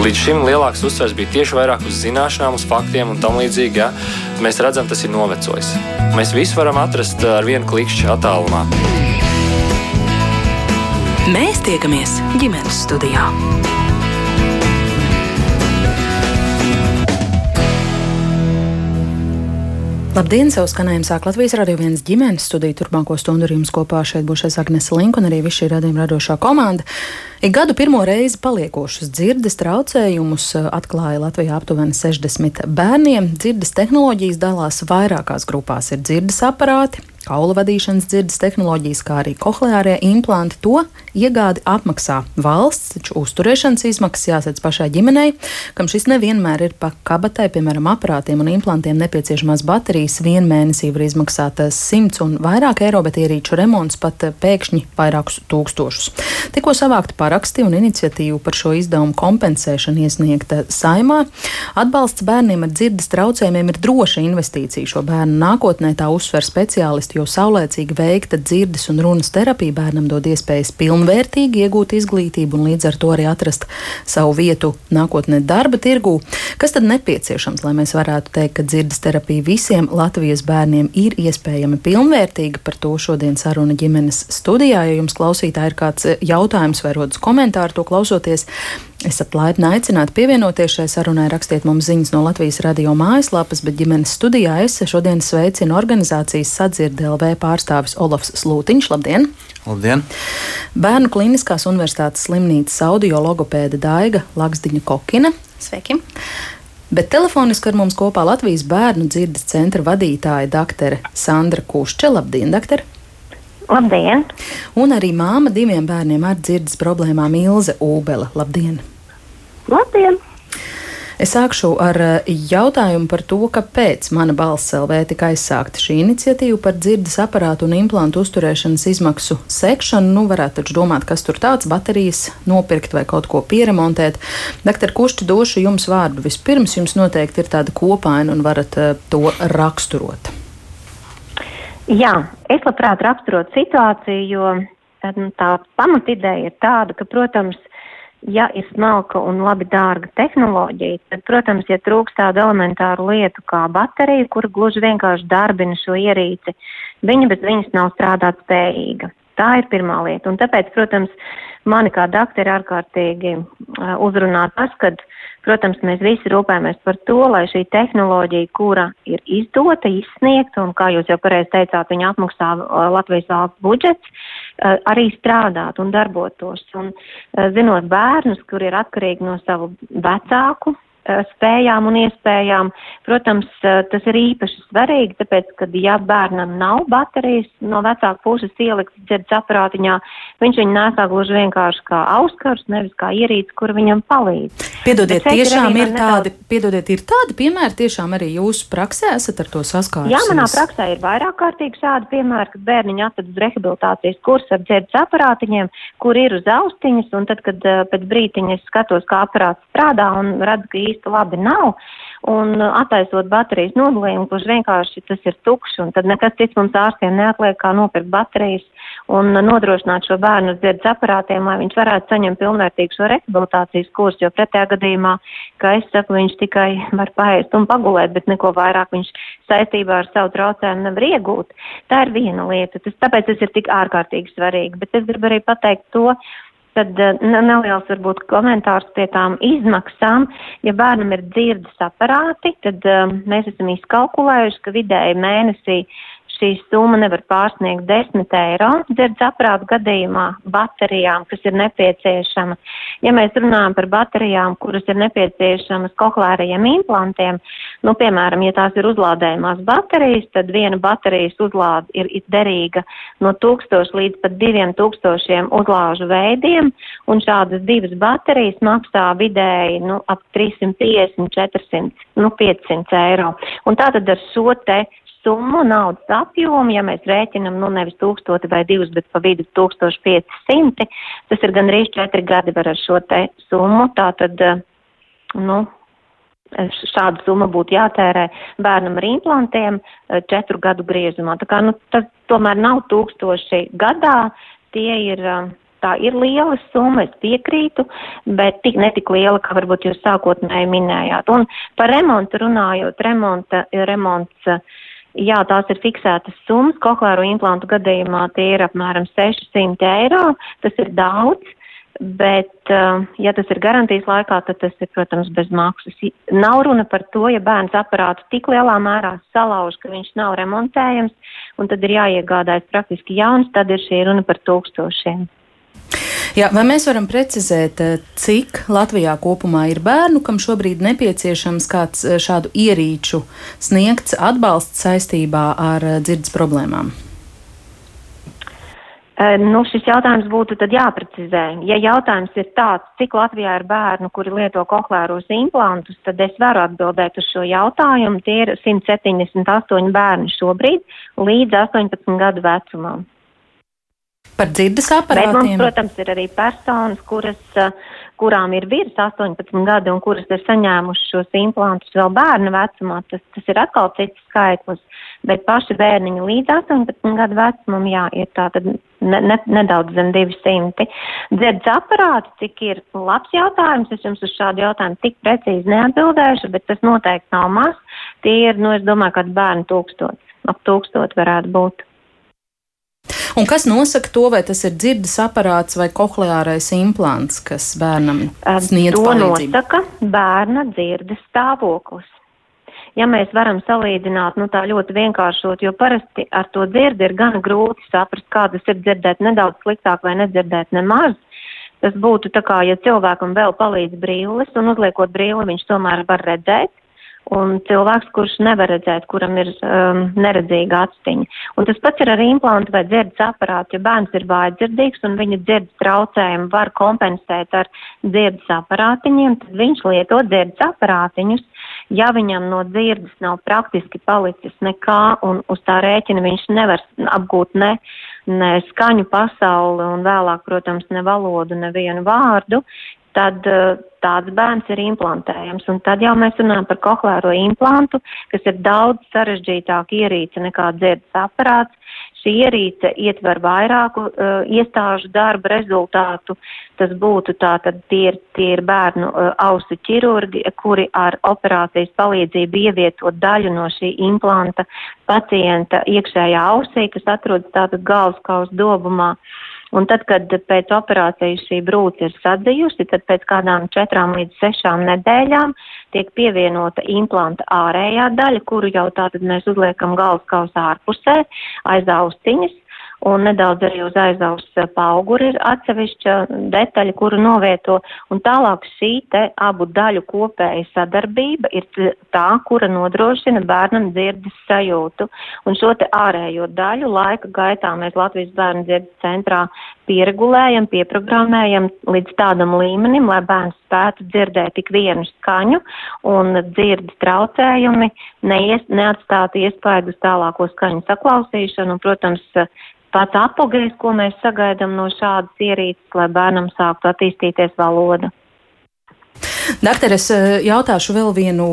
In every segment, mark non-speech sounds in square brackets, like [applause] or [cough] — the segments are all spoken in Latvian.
Līdz šim lielāks uzsvers bija tieši vairāk uz zināšanām, uz faktiem un tam līdzīgi. Ja? Mēs redzam, tas ir novecojis. Mēs visu varam atrast ar vienu klikšķi attālumā. Mēs tiekamies ģimenes studijā. Labdien! Savu skanējumu sāk Latvijas radio viens ģimenes studiju. Turpmāko stundu ar jums kopā šeit būs Agnese Linka un arī viss šī radījuma radošā komanda. Ik gadu pirmo reizi paliekošus dzirdes traucējumus eh, atklāja Latvijā aptuveni 60 bērniem. Dzirdes tehnoloģijas dalās vairākās grupās. Ir dzirdes aparāti, kaula vadīšanas dzirdes tehnoloģijas, kā arī kohleārie implanti, to iegādi apmaksā valsts, taču uzturēšanas izmaksas jāsadz pašai ģimenei, kam šis nevienmēr ir pa kabatai, piemēram, aparātiem un implantiem nepieciešamās baterijas vien mēnesī var izmaksāt 100 un vairāk eiro, bet ierīču remonts pat pēkšņi vairākus tūkstošus. Tikko savākta paraksti un iniciatīva par šo izdevumu kompensēšanu iesniegta saimā. Atbalsts bērniem ar dzirdes traucējumiem ir droša investīcija šo bērnu nākotnē, tā uzsver speciālisti jo saulēcīgi veikta dzirdes un runas terapija bērnam dod iespējas pilnvērtīgi iegūt izglītību un līdz ar to arī atrast savu vietu nākotnē darba tirgū. Kas tad nepieciešams, lai mēs varētu teikt, ka dzirdes terapija visiem Latvijas bērniem ir iespējama pilnvērtīga? Par to šodien saruna ģimenes studijā. Ja jums klausītāji ir kāds jautājums vai rodas komentāri to klausoties, Esat laipni aicināti pievienoties šai sarunai, rakstiet mums ziņas no Latvijas radio mājaslapas, bet ģimenes studijā es šodien sveicinu organizācijas sadzirde LV pārstāvis Olofs Slūtiņš. Labdien! Labdien! Bērnu Kliniskās universitātes slimnīcas audio logopēda Daiga Laksdiņa Kokina. Sveiki! Bet telefoniski ar mums kopā Latvijas bērnu dzirdes centra vadītāja doktere Sandra Kušče. Labdien, doktere! Labdien! Un arī māma diviem bērniem ar dzirdes problēmām Ilze Ūbele. Labdien! Labdien! Es sākšu ar eh, jautājumu par to, kāpēc mana balss LV tika aizsākta šī iniciatīva par dzirdes aparātu un implantu uzturēšanas izmaksu sekšanu. Nu, varētu taču domāt, kas tur tāds - baterijas nopirkt vai kaut ko pieremontēt. Doktor Kušķi, došu jums vārdu vispirms. Jums noteikti ir tāda kopaina un varat uh, to raksturot. Jā, es labprāt raksturot situāciju, jo nu, tā pamatideja ir tāda, ka, protams, ja ir smalka un labi dārga tehnoloģija, tad, protams, ja trūkst tādu elementāru lietu kā baterija, kura gluži vienkārši darbina šo ierīci, viņa bez viņas nav strādāt spējīga. Tā ir pirmā lieta. Un tāpēc, protams, mani kā doktori ārkārtīgi uh, uzrunā tas, ka uh, Protams, mēs visi rūpējamies par to, lai šī tehnoloģija, kura ir izdota, izsniegta, un kā jūs jau pareizi teicāt, viņa apmaksā Latvijas valsts budžets, arī strādāt un darbotos. Un zinot bērnus, kur ir atkarīgi no savu vecāku spējām un iespējām. Protams, tas ir īpaši svarīgi, tāpēc, ka ja bērnam nav baterijas no vecāka puses ielikts dzirdes aparātiņā, viņš viņu nesā gluži vienkārši kā auskars, nevis kā ierīci, kur viņam palīdz. Piedodiet, tiešām ir tādi, piedodiet, ir tādi piemēri, tiešām arī jūsu praksē esat ar to saskārusies? Jā, manā praksē ir vairāk kārtīgi šādi piemēri, kad bērniņi atved uz rehabilitācijas kursu ar dzirdes aparātiņiem, kur ir uz austiņas, un tad, kad pēc brītiņa es skatos, kā aparāts strādā un redzu, ka īsti labi nav. Un uh, attaisot baterijas nodalījumu, kurš vienkārši tas ir tukšs, un tad nekas cits mums ārstiem neatliek, kā nopirkt baterijas un uh, nodrošināt šo bērnu dzirdes aparātiem, lai viņš varētu saņemt pilnvērtīgu šo rehabilitācijas kursu, jo pretējā gadījumā, kā es saku, viņš tikai var paēst un pagulēt, bet neko vairāk viņš saistībā ar savu traucējumu nevar iegūt. Tā ir viena lieta, tas, tāpēc tas ir tik ārkārtīgi svarīgi, bet es gribu arī pateikt to, Tad eh, neliels varbūt komentārs pie tām izmaksām. Ja bērnam ir dzirdes aparāti, tad um, mēs esam izkalkulējuši, ka vidēji mēnesī šī summa nevar pārsniegt 10 eiro dzirdes aprātu gadījumā baterijām, kas ir nepieciešama. Ja mēs runājam par baterijām, kuras ir nepieciešamas kohlērajiem implantiem, nu, piemēram, ja tās ir uzlādējumās baterijas, tad viena baterijas uzlāde ir derīga no 1000 līdz pat 2000 uzlāžu veidiem, un šādas divas baterijas maksā vidēji, nu, ap 350, 400, nu, 500 eiro. Un tātad ar šo te summu, naudas apjomu, ja mēs rēķinam, nu, nevis tūkstoti vai divus, bet pa vidu 1500, tas ir gan arī četri gadi var ar šo te summu, tā tad, eh, nu, šāda summa būtu jātērē bērnam ar implantiem eh, četru gadu griezumā. Tā kā, nu, tas tomēr nav tūkstoši gadā, tie ir, eh, Tā ir liela summa, es piekrītu, bet tik netik liela, kā varbūt jūs sākotnēji minējāt. Un par remontu runājot, remonta, remonts, jā, tās ir fiksētas summas, koklēru implantu gadījumā tie ir apmēram 600 eiro, tas ir daudz. Bet, ja tas ir garantijas laikā, tad tas ir, protams, bez maksas. Nav runa par to, ja bērns aparātu tik lielā mērā salauž, ka viņš nav remontējams, un tad ir jāiegādājas praktiski jauns, tad ir šī runa par tūkstošiem. Jā, vai mēs varam precizēt, eh, cik Latvijā kopumā ir bērnu, kam šobrīd nepieciešams kāds eh, šādu ierīču sniegts atbalsts saistībā ar eh, dzirdes problēmām? Nu, šis jautājums būtu jāprecizē. Ja jautājums ir tāds, cik Latvijā ir bērnu, kuri lieto koklēros implantus, tad es varu atbildēt uz šo jautājumu. Tie ir 178 bērni šobrīd līdz 18 gadu vecumam. Par dzirdes aparātiem? Bet mums, protams, ir arī personas, kuras, eh, kurām ir virs 18 gadi un kuras ir saņēmušas šos implantus vēl bērna vecumā. Tas, tas ir atkal cits skaitlis. Bet paši bērniņi līdz 18 gadu vecumam, jā, ir tātad ne, ne, nedaudz zem 200. Dzirdes aparāti, cik ir labs jautājums, es jums uz šādu jautājumu tik precīzi neatbildēšu, bet tas noteikti nav maz. Tie ir, nu, es domāju, kad bērni tūkstots, ap tūkstot varētu būt. Un kas nosaka to, vai tas ir dzirdes aparāts vai kohleārais implants, kas bērnam sniedz to palīdzību? nosaka bērna dzirdes stāvoklis. Ja mēs varam salīdzināt, nu tā ļoti vienkāršot, jo parasti ar to dzirdi ir gan grūti saprast, kā tas ir dzirdēt nedaudz sliktāk vai nedzirdēt nemaz. Tas būtu tā kā, ja cilvēkam vēl palīdz brīlis un uzliekot brīli, viņš tomēr var redzēt, un cilvēks, kurš nevar redzēt, kuram ir um, neredzīga actiņa. Un tas pats ir ar implantu vai dzirdes aparātu. Ja bērns ir vājdzirdīgs un viņa dzirdes traucējumu var kompensēt ar dzirdes aparātiņiem, tad viņš lieto dzirdes aparātiņus. Ja viņam no dzirdes nav praktiski palicis nekā un uz tā rēķina viņš nevar apgūt ne, ne skaņu pasauli un vēlāk, protams, ne valodu, nevienu vārdu, tad uh, tāds bērns ir implantējams. Un tad jau mēs runājam par kohlēro implantu, kas ir daudz sarežģītāk ierīce nekā dzirdes aparāts. Šī ierīce ietver vairāku uh, iestāžu darba rezultātu. Tas būtu tātad tie ir, tie ir bērnu uh, ausu ķirurgi, kuri ar operācijas palīdzību ievieto daļu no šī implanta pacienta iekšējā ausī, kas atrodas tātad galvaskaus dobumā. Uh, Un tad, kad pēc operācijas šī brūce ir sadzījusi, tad pēc kādām četrām līdz sešām nedēļām tiek pievienota implanta ārējā daļa, kuru jau tātad mēs uzliekam galvas kausā ārpusē aiz austiņas un nedaudz arī uz aizaus pauguri ir atsevišķa detaļa, kuru novieto, un tālāk šī te abu daļu kopēja sadarbība ir tā, kura nodrošina bērnam dzirdes sajūtu, un šo te ārējo daļu laika gaitā mēs Latvijas bērnu dzirdes centrā pieregulējam, pieprogrammējam līdz tādam līmenim, lai bērns spētu dzirdēt tik vienu skaņu un dzirdes traucējumi neies, neatstātu iespēju uz tālāko skaņu saklausīšanu, un, protams, pats apogējs, ko mēs sagaidām no šādas ierīces, lai bērnam sāktu attīstīties valoda. Dakter, es eh, jautāšu vēl vienu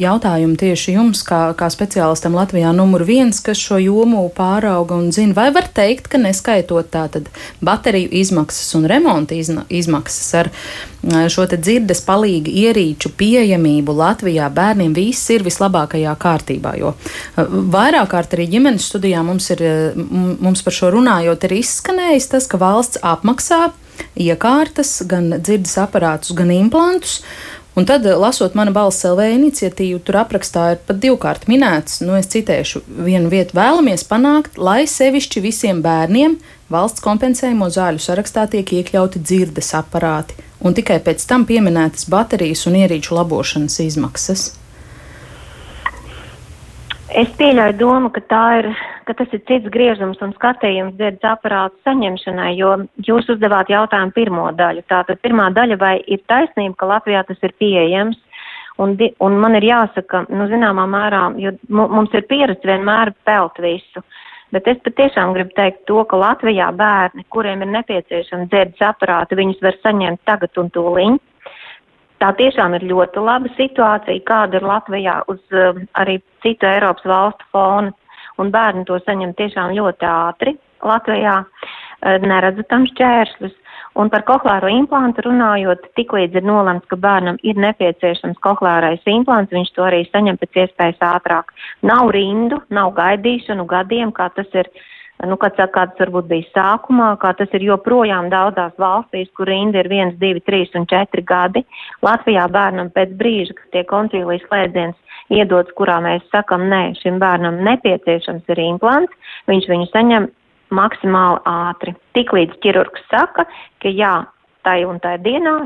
jautājumu tieši jums, kā, kā speciālistam Latvijā numur viens, kas šo jomu pārauga un zina. Vai var teikt, ka neskaitot tātad bateriju izmaksas un remonta izmaksas ar eh, šo te dzirdes palīgi ierīču pieejamību Latvijā bērniem viss ir vislabākajā kārtībā, jo eh, vairāk kārt arī ģimenes studijā mums ir, mums par šo runājot, ir izskanējis tas, ka valsts apmaksā iekārtas, gan dzirdes aparātus, gan implantus. Un tad, lasot mana balss LV iniciatīvu, tur aprakstā ir pat divkārt minēts, nu es citēšu, vienu vietu vēlamies panākt, lai sevišķi visiem bērniem valsts kompensējumu zāļu sarakstā tiek iekļauti dzirdes aparāti, un tikai pēc tam pieminētas baterijas un ierīču labošanas izmaksas. Es pieļauju domu, ka, ir, ka tas ir cits griežums un skatījums dzirdes aparātu saņemšanai, jo jūs uzdevāt jautājumu pirmo daļu. Tātad pirmā daļa, vai ir taisnība, ka Latvijā tas ir pieejams, un, un man ir jāsaka, nu, zināmā mērā, jo mums ir pieredze vienmēr pelt visu. Bet es patiešām gribu teikt to, ka Latvijā bērni, kuriem ir nepieciešama dzirdes aparāti, viņus var saņemt tagad un tūliņ. Tā tiešām ir ļoti laba situācija, kāda ir Latvijā uz uh, arī citu Eiropas valstu fona, un bērni to saņem tiešām ļoti ātri Latvijā. neredzu tam šķēršļus. Un par kohlāro implantu runājot, tiklīdz ir nolemts, ka bērnam ir nepieciešams kohlārais implants, viņš to arī saņem pēc iespējas ātrāk. Nav rindu, nav gaidīšanu gadiem, kā tas ir, nu, kāds, kāds varbūt bija sākumā, kā tas ir joprojām daudzās valstīs, kur rinda ir 1, 2, 3 un 4 gadi. Latvijā bērnam pēc brīža, kad tiek koncīlijas slēdziens iedots, kurā mēs sakam, nē, šim bērnam nepieciešams ir implants, viņš viņu saņem maksimāli ātri. Tiklīdz ķirurgs saka, ka jā, tai un tai dienā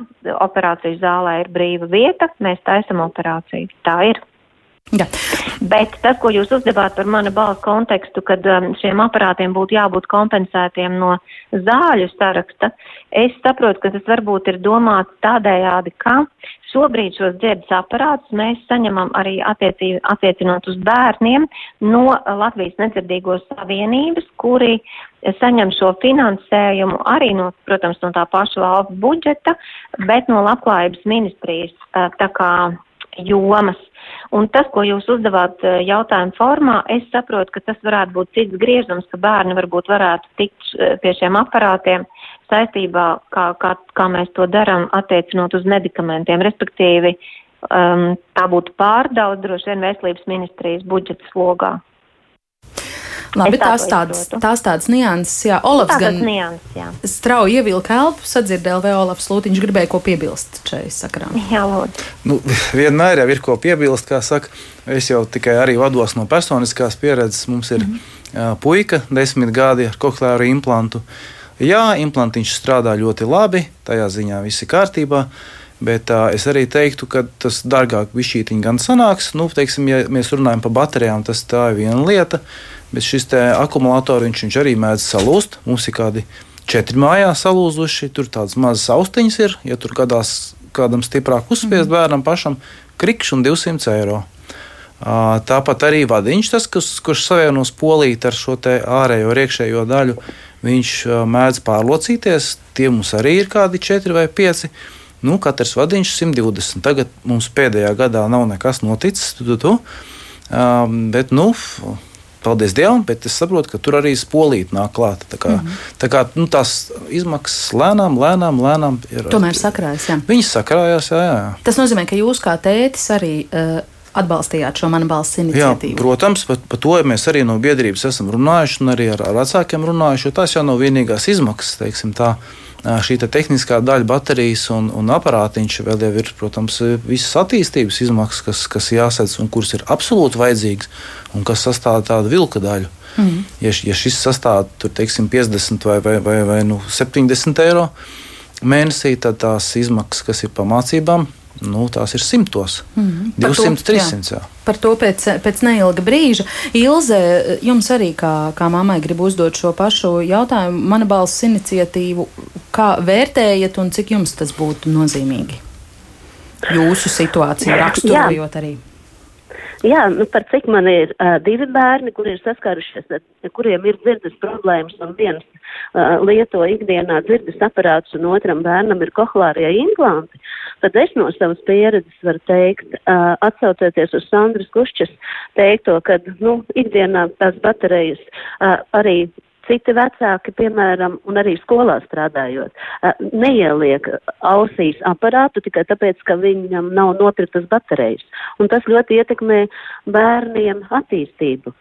operācijas zālē ir brīva vieta, mēs taisam operāciju. Tā ir. Ja. Bet tas, ko jūs uzdevāt par mana balss kontekstu, kad um, šiem aparātiem būtu jābūt kompensētiem no zāļu saraksta, es saprotu, ka tas varbūt ir domāts tādējādi, ka šobrīd šos dzirdes aparātus mēs saņemam arī attiecinot uz bērniem no Latvijas nedzirdīgos savienības, kuri saņem šo finansējumu arī no, protams, no tā paša valsts budžeta, bet no labklājības ministrijas. Tā kā jomas. Un tas, ko jūs uzdevāt eh, jautājumu formā, es saprotu, ka tas varētu būt cits griežums, ka bērni varbūt varētu tikt eh, pie šiem aparātiem saistībā, kā, kā, kā mēs to darām, attiecinot uz medikamentiem, respektīvi um, tā būtu pārdaudz droši vien veselības ministrijas budžeta slogā. Labi, tās tādas, tās tādas nianses, jā. Olafs gan nianses, strauji ievilka elpu, sadzirdēja vēl Olafs Lūtiņš, gribēja ko piebilst šai sakarā. Jā, lūdzu. Nu, vienmēr jau ir ko piebilst, kā saka. Es jau tikai arī vados no personiskās pieredzes. Mums ir mm -hmm. puika, desmit gadi ar koklēru implantu. Jā, implantiņš strādā ļoti labi, tajā ziņā viss ir kārtībā. Bet uh, es arī teiktu, ka tas dārgāk višķītiņi gan sanāks. Nu, teiksim, ja mēs runājam par baterijām, tas tā ir viena lieta. Bet šis akumulators viņš, viņš arī mēdz salūzt. Mums ir kādi četri mājās salūzuši. Tur tādas mazas austiņas ir. Ja tur gadās kādam stiprāk uzspiest mm. bērnam pašam, krikšs un 200 eiro. Tāpat arī vadiņš, tas, kas, kurš savienos polīti ar šo ārējo un iekšējo daļu, viņš mēdz pārlocīties. Tie mums arī ir kādi 4 vai 5. Nu, katrs vadiņš 120. Tagad mums pēdējā gadā nav nekas noticis. Tu, tu, tu. Um, bet, nu, paldies Dievam, bet es saprotu, ka tur arī spolīti nāk klāt. Tā kā, mm -hmm. tā kā nu, tās izmaksas lēnām, lēnām, lēnām ir. Tomēr sakrājas. Jā. Viņas sakrājās, jā, jā. Tas nozīmē, ka jūs kā tētis arī. Uh, atbalstījāt šo manu balss iniciatīvu. Jā, protams, par, par to mēs arī no biedrības esam runājuši, un arī ar, ar vecākiem runājuši, jo tās jau nav vienīgās izmaksas, teiksim tā šī te tehniskā daļa, baterijas un, un aparātiņš vēl ir, protams, visas attīstības izmaksas, kas, kas jāsadz un kuras ir absolūti vajadzīgas un kas sastāv tādu vilka daļu. Mm. Ja, ja šis sastāv tur, teiksim, 50 vai, vai, vai, vai nu, 70 eiro mēnesī, tad tās izmaksas, kas ir pamācībām, nu, tās ir simtos. Mm, 200, to, 300. Jā. Jā. Par to pēc, pēc neilga brīža. Ilze, jums arī kā, kā mammai grib uzdot šo pašu jautājumu. Mana balss iniciatīvu, kā vērtējat un cik jums tas būtu nozīmīgi? Jūsu situāciju raksturojot arī. Jā, nu, par cik man ir uh, divi bērni, kuri ir saskārušies, kuriem ir dzirdes problēmas, un viens uh, lieto ikdienā dzirdes aparātus, un otram bērnam ir kohlārie implanti, tad es no savas pieredzes varu teikt, uh, atsaucoties uz Sandras Kušķas teikto, ka, nu, ikdienā tās baterijas uh, arī Citi vecāki, piemēram, un arī skolā strādājot, neieliek ausīs aparātu tikai tāpēc, ka viņam nav nopirktas baterijas. Un tas ļoti ietekmē bērniem attīstību.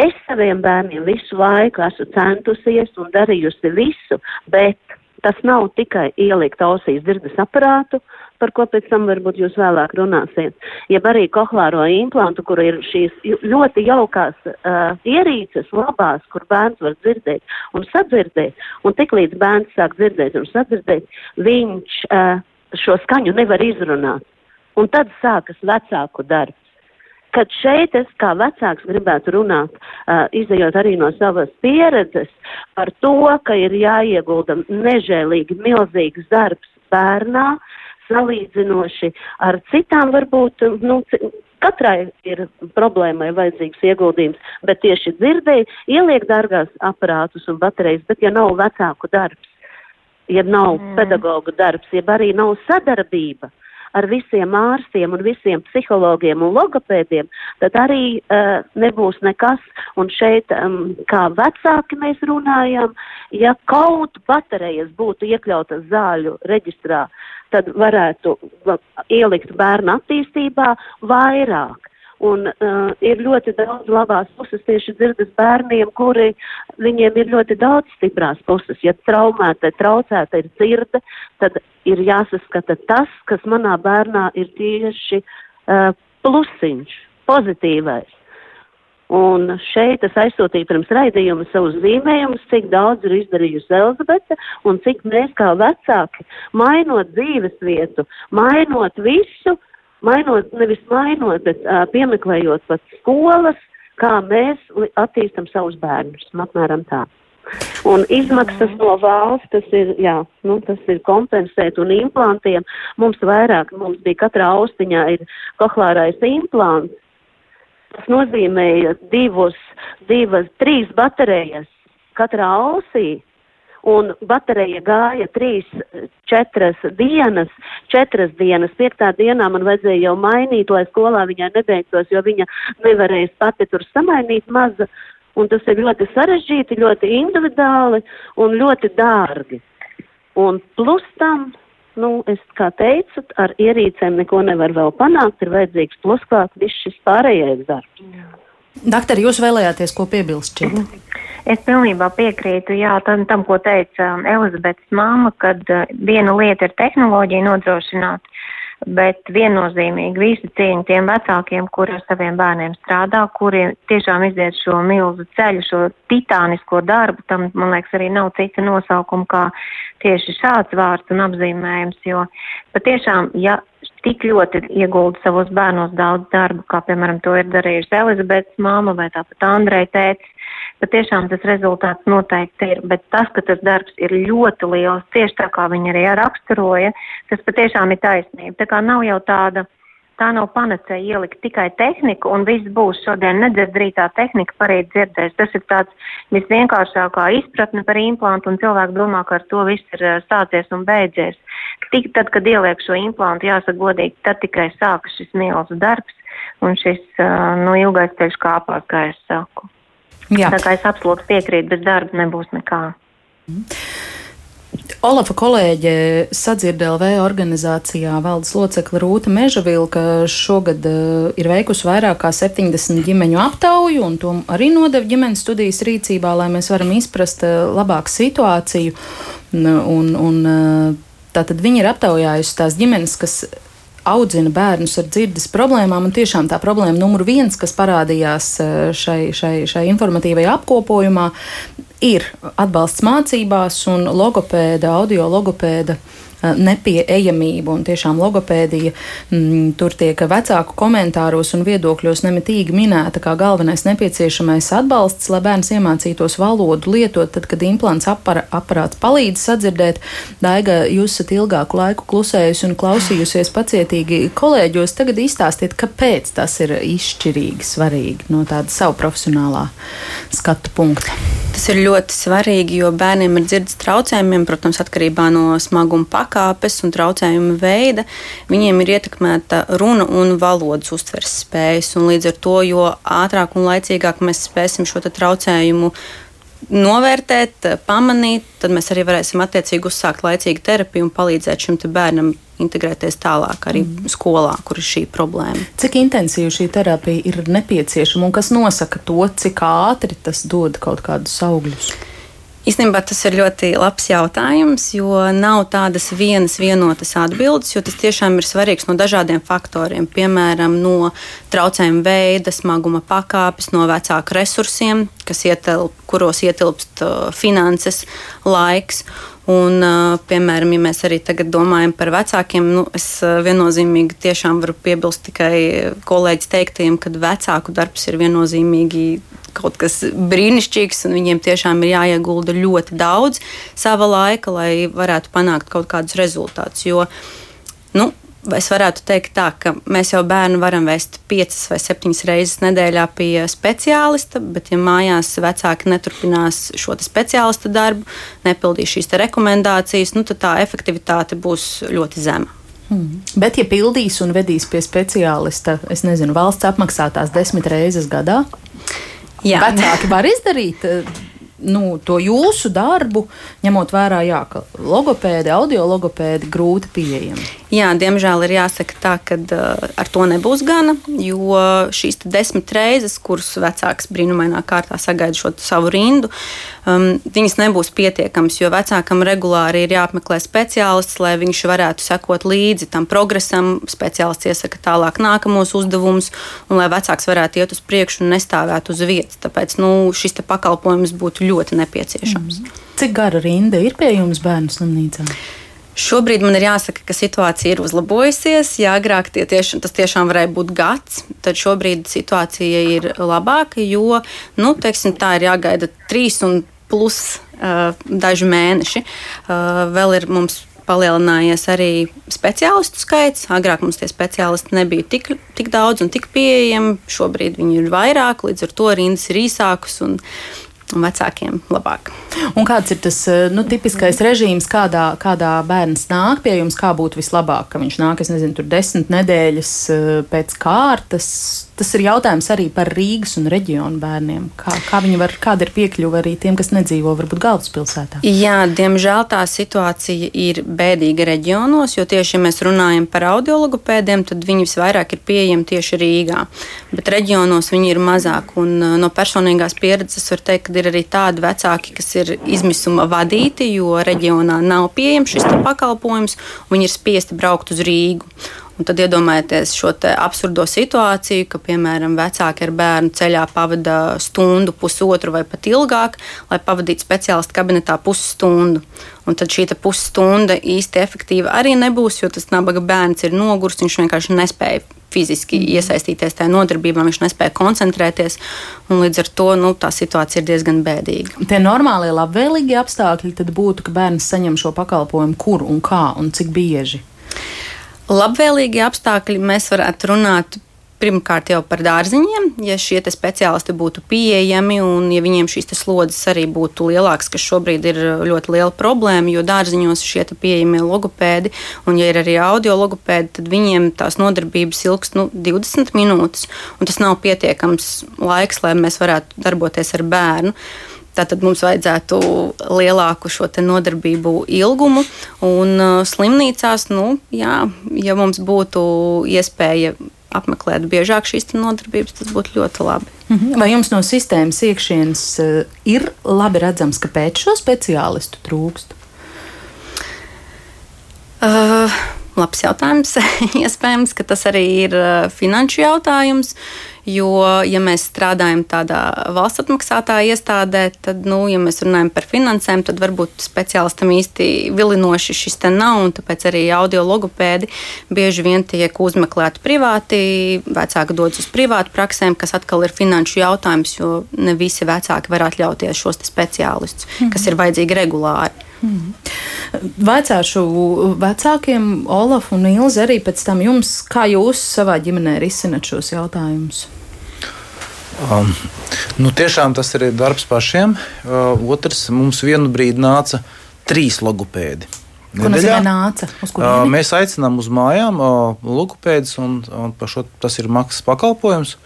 Es saviem bērniem visu laiku esmu centusies un darījusi visu, bet tas nav tikai ielikt ausīs dzirdes aparātu, par ko pēc tam varbūt jūs vēlāk runāsiet, jeb arī kohlāro implantu, kur ir šīs ļoti jaukās uh, ierīces labās, kur bērns var dzirdēt un sadzirdēt, un tik līdz bērns sāk dzirdēt un sadzirdēt, viņš uh, šo skaņu nevar izrunāt. Un tad sākas vecāku darbs. Kad šeit es kā vecāks gribētu runāt, uh, izējot arī no savas pieredzes par to, ka ir jāiegulda nežēlīgi milzīgs darbs bērnā, salīdzinoši ar citām varbūt, nu, katrai ir problēmai vajadzīgs ieguldījums, bet tieši dzirdēji ieliek dārgās aparātus un baterijas, bet ja nav vecāku darbs, ja nav mm. pedagoga darbs, ja arī nav sadarbība, ar visiem ārstiem un visiem psihologiem un logopēdiem, tad arī uh, nebūs nekas. Un šeit, um, kā vecāki mēs runājam, ja kaut baterijas būtu iekļautas zāļu reģistrā, tad varētu ielikt bērnu attīstībā vairāk. Un uh, ir ļoti daudz labās puses tieši dzirdes bērniem, kuri viņiem ir ļoti daudz stiprās puses. Ja traumēta, traucēta ir dzirde, tad ir jāsaskata tas, kas manā bērnā ir tieši uh, plusiņš, pozitīvais. Un šeit es aizsūtīju pirms raidījuma savus zīmējumus, cik daudz ir izdarījusi Elizabete un cik mēs kā vecāki, mainot dzīves vietu, mainot visu, mainot, nevis mainot, bet uh, piemeklējot pat skolas, kā mēs attīstam savus bērnus. Apmēram tā. Un izmaksas no valsts, tas ir, jā, nu, tas ir kompensēt un implantiem. Mums vairāk, mums bija katrā austiņā ir kohlārais implants. Tas nozīmēja divus, divas, trīs baterijas katrā ausī un baterija gāja trīs, četras dienas, četras dienas, piektā dienā man vajadzēja jau mainīt, lai skolā viņai nebeigtos, jo viņa nevarēja pati tur samainīt maza, un tas ir ļoti sarežģīti, ļoti individuāli un ļoti dārgi. Un plus tam, nu, es kā teicu, ar ierīcēm neko nevar vēl panākt, ir vajadzīgs plusklāt viss šis pārējais darbs. Doktor, jūs vēlējāties ko piebilst šeit? Es pilnībā piekrītu jā, tam, tam, ko teica um, Elizabetes māma, kad uh, viena lieta ir tehnoloģija nodrošināt, bet viennozīmīgi visi cieņi tiem vecākiem, kuri ar saviem bērniem strādā, kuri tiešām iziet šo milzu ceļu, šo titānisko darbu, tam, man liekas, arī nav cita nosaukuma kā tieši šāds vārds un apzīmējums, jo patiešām, ja tik ļoti iegulda savos bērnos daudz darbu, kā, piemēram, to ir darījusi Elizabetes māma vai tāpat Andrei tētis, patiešām tas rezultāts noteikti ir, bet tas, ka tas darbs ir ļoti liels, tieši tā kā viņi arī raksturoja, tas patiešām ir taisnība. Tā kā nav jau tāda, tā nav panacēja ielikt tikai tehniku un viss būs šodien nedzird rītā tehnika parīt dzirdēs. Tas ir tāds visvienkāršākā izpratne par implantu un cilvēki domā, ka ar to viss ir sācies un beidzies. Tik tad, kad ieliek šo implantu, jāsaka godīgi, tad tikai sākas šis milzu darbs un šis, nu, ilgais ceļš kāpās, kā es saku. Jā. Tā kā es absolūti piekrītu, bez darba nebūs nekā. Olafa kolēģe Sadzird LV organizācijā valdes locekla Rūta Mežavilka šogad uh, ir veikusi vairāk kā 70 ģimeņu aptauju, un to arī nodeva ģimenes studijas rīcībā, lai mēs varam izprast uh, labāku situāciju. Un, un, uh, tātad viņi ir aptaujājusi tās ģimenes, kas audzina bērnus ar dzirdes problēmām. Un tiešām tā problēma numur viens, kas parādījās eh, šai, šai, šai informatīvajā apkopojumā, ir atbalsts mācībās un logopēda, audio logopēda nepieejamību. Un tiešām logopēdija m, mm, tur tiek vecāku komentāros un viedokļos nemitīgi minēta kā galvenais nepieciešamais atbalsts, lai bērns iemācītos valodu lietot, tad, kad implants apara, aparāts palīdz sadzirdēt. Daiga, jūs esat ilgāku laiku klusējusi un klausījusies pacietīgi kolēģos. Tagad izstāstiet, kāpēc tas ir izšķirīgi svarīgi no tāda savu profesionālā skatu punkta. Tas ir ļoti svarīgi, jo bērniem ar dzirdes traucējumiem, protams, atkarībā no smaguma pakāpes, pakāpes un traucējumu veida, viņiem ir ietekmēta runa un valodas uztveres spējas. Un līdz ar to, jo ātrāk un laicīgāk mēs spēsim šo traucējumu novērtēt, pamanīt, tad mēs arī varēsim attiecīgi uzsākt laicīgu terapiju un palīdzēt šim bērnam integrēties tālāk arī mm. skolā, kur ir šī problēma. Cik intensīva šī terapija ir nepieciešama un kas nosaka to, cik ātri tas dod kaut kādus augļus? Īstenībā tas ir ļoti labs jautājums, jo nav tādas vienas vienotas atbildes, jo tas tiešām ir svarīgs no dažādiem faktoriem. Piemēram, no traucējuma veida, smaguma pakāpes, no vecāku resursiem, ietilp, kuros ietilpst uh, finanses, laiks. Un, piemēram, ja mēs arī tagad domājam par vecākiem, nu, es viennozīmīgi tiešām varu piebilst tikai kolēģis teiktajiem, ka vecāku darbs ir viennozīmīgi kaut kas brīnišķīgs, un viņiem tiešām ir jāiegulda ļoti daudz sava laika, lai varētu panākt kaut kādus rezultātus. Jo, nu, Es varētu teikt, tā, ka mēs jau bērnu varam vest piecas vai septiņas reizes nedēļā pie speciālista, bet, ja mājās vecāki neturpinās šo speciālista darbu, nepildīs šīs rekomendācijas, nu, tad tā efektivitāte būs ļoti zema. Hmm. Bet, ja pildīs un vedīs pie speciālista, es nezinu, valsts apmaksātās desmit reizes gadā, Jā. vecāki var izdarīt nu, to jūsu darbu, ņemot vērā, jā, ka logopēdi, audio logopēdi grūti pieejami. Jā, diemžēl ir jāsaka tā, ka uh, ar to nebūs gana, jo šīs desmit reizes, kuras vecāks brīnumainā kārtā sagaida šo savu rindu, um, viņas nebūs pietiekamas, jo vecākam regulāri ir jāapmeklē speciālists, lai viņš varētu sekot līdzi tam progresam. Speciālists iesaka tālāk nākamos uzdevumus, un lai vecāks varētu iet uz priekšu un nestāvēt uz vietas. Tāpēc nu, šis pakalpojums būtu ļoti nepieciešams. Mm. Cik gara rinda ir pie jums bērnu slimnīcā? Šobrīd man ir jāsaka, ka situācija ir uzlabojusies. Jā, agrāk tie tieši, tas tiešām varēja būt gads, tad šobrīd situācija ir labāka, jo nu, teiksim, tā ir jāgaida trīs un plus uh, daži mēneši. Uh, vēl ir mums palielinājies arī speciālistu skaits. Agrāk mums tie speciālisti nebija tik, tik daudz un tik pieejami. Šobrīd viņi ir vairāk, līdz ar to rindas ir īsākas. Un, un vecākiem labāk. Un kāds ir tas eh, nu, tipiskais režīms, kādā, kādā bērns nāk pie jums? Kā būtu vislabāk, ka viņš nāk, es nezinu, tur desmit nedēļas eh, pēc kārtas? Tas ir jautājums arī par Rīgas un reģionu bērniem. Kā, kā var, kāda ir piekļuva arī tiem, kas nedzīvo varbūt galvaspilsētā? Jā, diemžēl tā situācija ir bēdīga reģionos, jo tieši, ja mēs runājam par audiologopēdiem, tad viņi visvairāk ir pieejami tieši Rīgā. Bet reģionos viņi ir mazāk. Un eh, no personīgās pieredzes var teikt, ka ir arī tādi vecāki, kas ir izmisuma vadīti, jo reģionā nav pieejams šis pakalpojums, un viņi ir spiesti braukt uz Rīgu. Un tad iedomājieties šo absurdo situāciju, ka, piemēram, vecāki ar bērnu ceļā pavada stundu, pusotru vai pat ilgāk, lai pavadītu speciālistu kabinetā pusstundu. Un tad šī pusstunda īsti efektīva arī nebūs, jo tas nabaga bērns ir nogurs, viņš vienkārši nespēja fiziski mm. iesaistīties tajā nodarbībā, viņš nespēja koncentrēties. Līdz ar to nu, tā situācija ir diezgan bēdīga. Tie normālie, labvēlīgie apstākļi tad būtu, ka bērns saņem šo pakalpojumu, kur un kā un cik bieži. Labvēlīgi apstākļi mēs varētu runāt pirmkārt jau par dārziņiem, ja šie speciālisti būtu pieejami un ja viņiem šīs slodzes arī būtu lielākas, kas šobrīd ir ļoti liela problēma, jo dārziņos šie pieejamie logopēdi, un ja ir arī audio logopēdi, tad viņiem tās nodarbības ilgst nu, 20 minūtes, un tas nav pietiekams laiks, lai mēs varētu darboties ar bērnu. Tātad mums vajadzētu lielāku šo nodarbību ilgumu. Un uh, slimnīcās, nu, jā, ja mums būtu iespēja apmeklēt biežāk šīs nodarbības, tas būtu ļoti labi. Mhm. Vai jums no sistēmas iekšienes uh, ir labi redzams, kāpēc šo speciālistu trūkst? Uh, labs jautājums. [laughs] Iespējams, ka tas arī ir uh, finanšu jautājums. Jo, ja mēs strādājam tādā valsts atmaksātā iestādē, tad, nu, ja mēs runājam par finansēm, tad varbūt speciālistam īsti vilinoši šis te nav. Tāpēc arī audio logopēdi bieži vien tiek uzmeklēti privāti. Vecāki dodas uz privātu praksēm, kas atkal ir finanšu jautājums, jo ne visi vecāki var atļauties šos speciālistus, mm -hmm. kas ir vajadzīgi regulāri. Hmm. Vaicāšu vecākiem, Olaf un Ilzi, arī pēc tam jums, kā jūs savā ģimenē risinat šos jautājumus? Um, nu, tiešām tas ir darbs pašiem. Uh, otrs, mums vienu brīdi nāca trīs logopēdi. Nozīmē nāca? Uh, mēs aicinām uz mājām uh, logopēdus, un, un šo, tas ir maksas pakalpojums.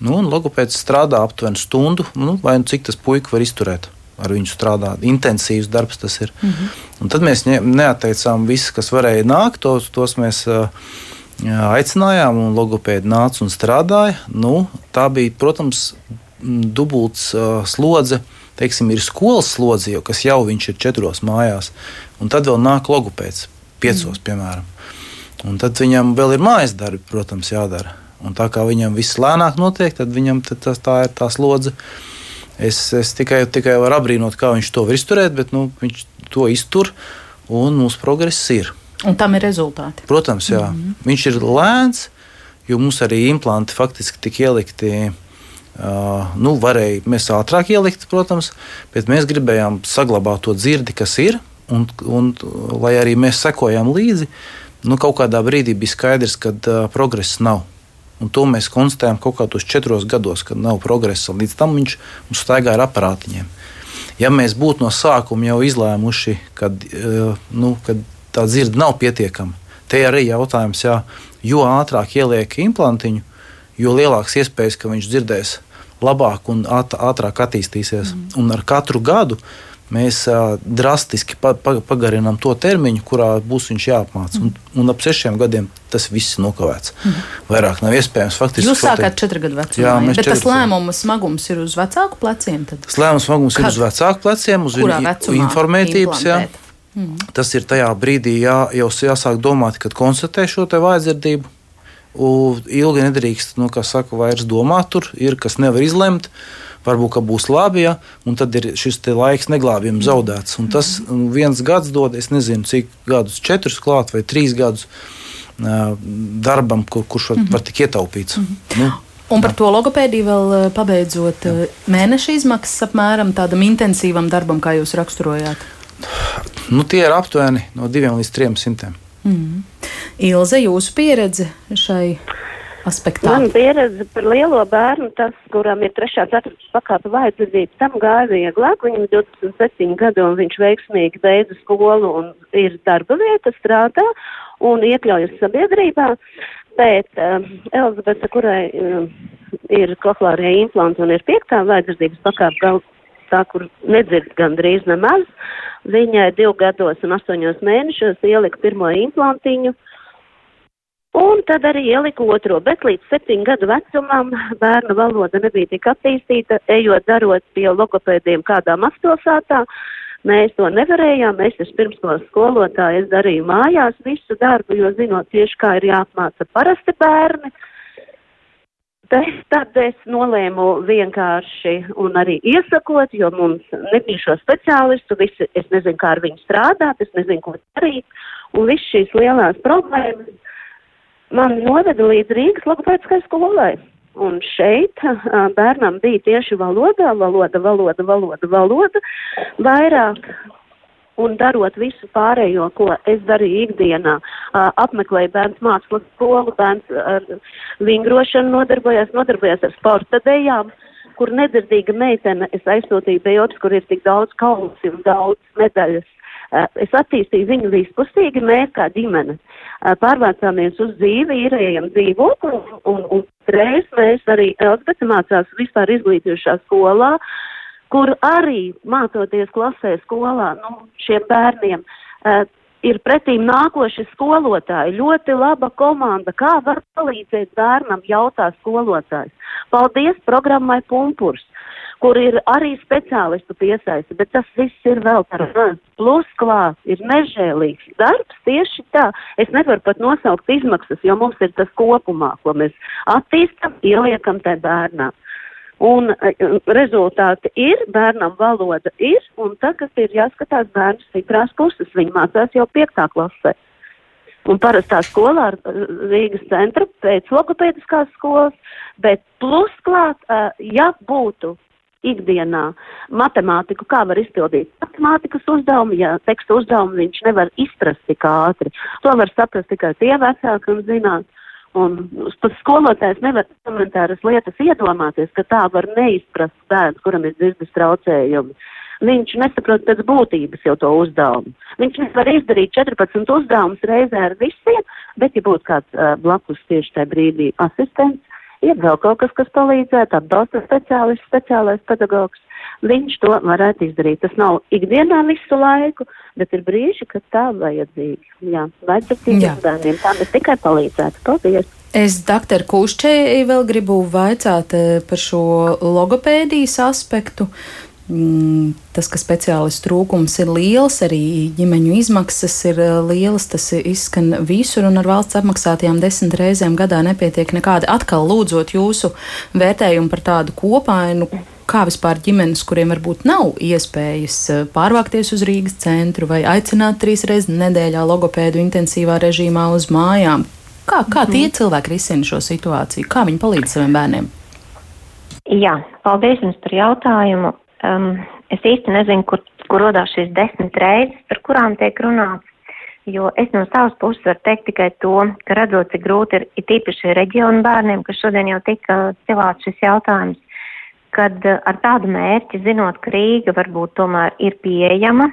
Nu, logopēds strādā aptuveni stundu, nu, vai nu cik tas puika var izturēt ar viņu strādāt. Intensīvs darbs tas ir. Mm -hmm. Un tad mēs neatteicām visus, kas varēja nākt, tos, tos mēs uh, aicinājām, un logopēdi nāca un strādāja. Nu, tā bija, protams, dubults uh, slodze. Teiksim, ir skolas slodze, jau, kas jau viņš ir četros mājās, un tad vēl nāk logopēds piecos, mm. piemēram. Un tad viņam vēl ir mājas darbi, protams, jādara. Un tā kā viņam viss lēnāk notiek, tad viņam tad tas, tā ir tā slodze. Es, es tikai, tikai varu apbrīnot, kā viņš to var izturēt, bet nu, viņš to iztur un mūsu progress ir. Un tam ir rezultāti. Protams, jā. Mm -hmm. Viņš ir lēns, jo mums arī implanti faktiski tika ielikti. Uh, nu, varēja mēs ātrāk ielikt, protams, bet mēs gribējām saglabāt to dzirdi, kas ir. Un, un, lai arī mēs sekojām līdzi, nu, kaut kādā brīdī bija skaidrs, ka uh, progress nav. Un to mēs konstatējam kaut kādos četros gados, kad nav progresa. Līdz tam viņš mums staigā ar aparātiņiem. Ja mēs būtu no sākuma jau izlēmuši, ka, eh, nu, ka tā dzirde nav pietiekama, Te arī jautājums, jā, jo ātrāk ieliek implantiņu, jo lielāks iespējas, ka viņš dzirdēs labāk un ātrāk attīstīsies. Mm. Un ar katru gadu mēs uh, drastiski pa, pa, pagarinām to termiņu, kurā būs viņš jāapmāca. Mm. Un, un ap sešiem gadiem tas viss ir nokavēts. Mm. Vairāk nav iespējams. Faktiski, Jūs sākāt četru gadu vecumā, jā, bet tas lēmuma smagums ir uz vecāku pleciem? Tad? Tas lēmuma smagums Kad? ir uz vecāku pleciem, uz informētības. Mm. Tas ir tajā brīdī jā, jau jāsāk domāt, kad konstatē šo vājdzirdību. Ilgi nedrīkst, nu, kā saka, vairs domāt, tur ir kas nevar izlemt. Varbūt būs labi, ja, un tad ir šis laiks neglābjami zaudēts. Un tas viens gads dod, es nezinu, cik gadus, četrus klāt vai trīs gadus darbam, kur, kurš var, var tik ietaupīts. Mm -hmm. nu, Un par to logopēdiju vēl pabeidzot, Jā. mēneša izmaksas apmēram tādam intensīvam darbam, kā jūs raksturojāt? Nu, tie ir aptuveni no 2 līdz 300. Mm. Ilze, jūsu pieredze šai aspektā? Mana pieredze par lielo bērnu, tas, kuram ir 3. un 4. pakāpe vajadzība, tam gāja vieglāk. Viņam ir 27 gadi un viņš veiksmīgi beidza skolu un ir darba vieta, strādā un iekļaujas sabiedrībā. Bet um, Elizabete, kurai um, ir kohlārie implanti un ir piektā vajadzības pakāpe, tā, kur nedzird gandrīz nemaz, viņai divu gados un astoņos mēnešos ielika pirmo implantiņu. Un tad arī ieliku otro, bet līdz septiņu gadu vecumam bērnu valoda nebija tik attīstīta, ejot darot pie logopēdiem kādā mazpilsētā. Mēs to nevarējām, es pirms to skolotāju es darīju mājās visu darbu, jo zinot tieši, kā ir jāapmāca parasti bērni. Tad es nolēmu vienkārši un arī iesakot, jo mums nebija šo speciālistu, visi, es nezinu, kā ar viņu strādāt, es nezinu, ko darīt, un viss šīs lielās problēmas man noveda līdz Rīgas logopēdiskai skolai. Un šeit bērnam bija tieši valoda, valoda, valoda, valoda, valoda, vairāk un darot visu pārējo, ko es darīju ikdienā, apmeklēju bērnu mākslas skolu, bērns ar vingrošanu nodarbojās, nodarbojās ar sporta dejām, kur nedzirdīga meitene es aizsūtīju Bejops, kur ir tik daudz kaunas un daudz medaļas. Es attīstīju viņu vispusīgi, mēs kā ģimene pārvācāmies uz dzīvi, īrējam dzīvokli, un, un, un reiz mēs arī Elspēta mācās vispār izglītojušā skolā, uh, kur arī mācoties klasē skolā, nu, šiem bērniem uh, ir pretīm nākoši skolotāji. Ļoti laba komanda. Kā var palīdzēt bērnam, jautā skolotājs. Paldies programmai Pumpurs, kur ir arī speciālistu piesaisti, bet tas viss ir vēl par maz. Plus klāt ir nežēlīgs darbs tieši tā. Es nevaru pat nosaukt izmaksas, jo mums ir tas kopumā, ko mēs attīstam, ieliekam tai bērnām. Un e, rezultāti ir, bērnam valoda ir, un tagad ir jāskatās bērnu stiprās puses. Viņi mācās jau piektā klasē. Un parastā skolā ar e, Rīgas centra pēc logopēdiskās skolas, bet plus klāt, e, ja būtu ikdienā matemātiku, kā var izpildīt matemātikas uzdevumu, ja teksta uzdevumu viņš nevar izprast tik ātri. To var saprast tikai tie vecāki un zināt. Un pat skolotājs nevar elementāras lietas iedomāties, ka tā var neizprast bērns, kuram ir dzirdes traucējumi. Viņš nesaprot pēc būtības jau to uzdevumu. Viņš nevar izdarīt 14 uzdevumus reizē ar visiem, bet ja būtu kāds uh, blakus tieši tajā brīdī asistents, ir vēl kaut kas, kas palīdzētu, atbalsta speciālists, speciālais pedagogs, viņš to varētu izdarīt. Tas nav ikdienā visu laiku, bet ir brīži, kad tā vajadzīgi. Jā, vajadzīgi bērniem. Tā mēs tikai palīdzētu. Paldies! Es doktoru Kušķei vēl gribu vaicāt eh, par šo logopēdijas aspektu. Mm, tas, ka speciālistu trūkums ir liels, arī ģimeņu izmaksas ir eh, lielas, tas izskan visur, un ar valsts apmaksātajām desmit reizēm gadā nepietiek nekādi. Atkal lūdzot jūsu vērtējumu par tādu kopainu, kā vispār ģimenes, kuriem varbūt nav iespējas eh, pārvākties uz Rīgas centru vai aicināt trīs reizes nedēļā logopēdu intensīvā režīmā uz mājām. Kā, kā tie cilvēki risina šo situāciju? Kā viņi palīdz saviem bērniem? Jā, paldies jums par jautājumu. Um, es īsti nezinu, kur, kur rodās šīs desmit reizes, par kurām tiek runāts. Jo es no savas puses varu teikt tikai to, ka redzot, cik grūti ir, ir tīpaši reģionu bērniem, kas šodien jau tika cilāts šis jautājums, kad eh, ar tādu mērķi, zinot, ka Rīga varbūt tomēr ir pieejama,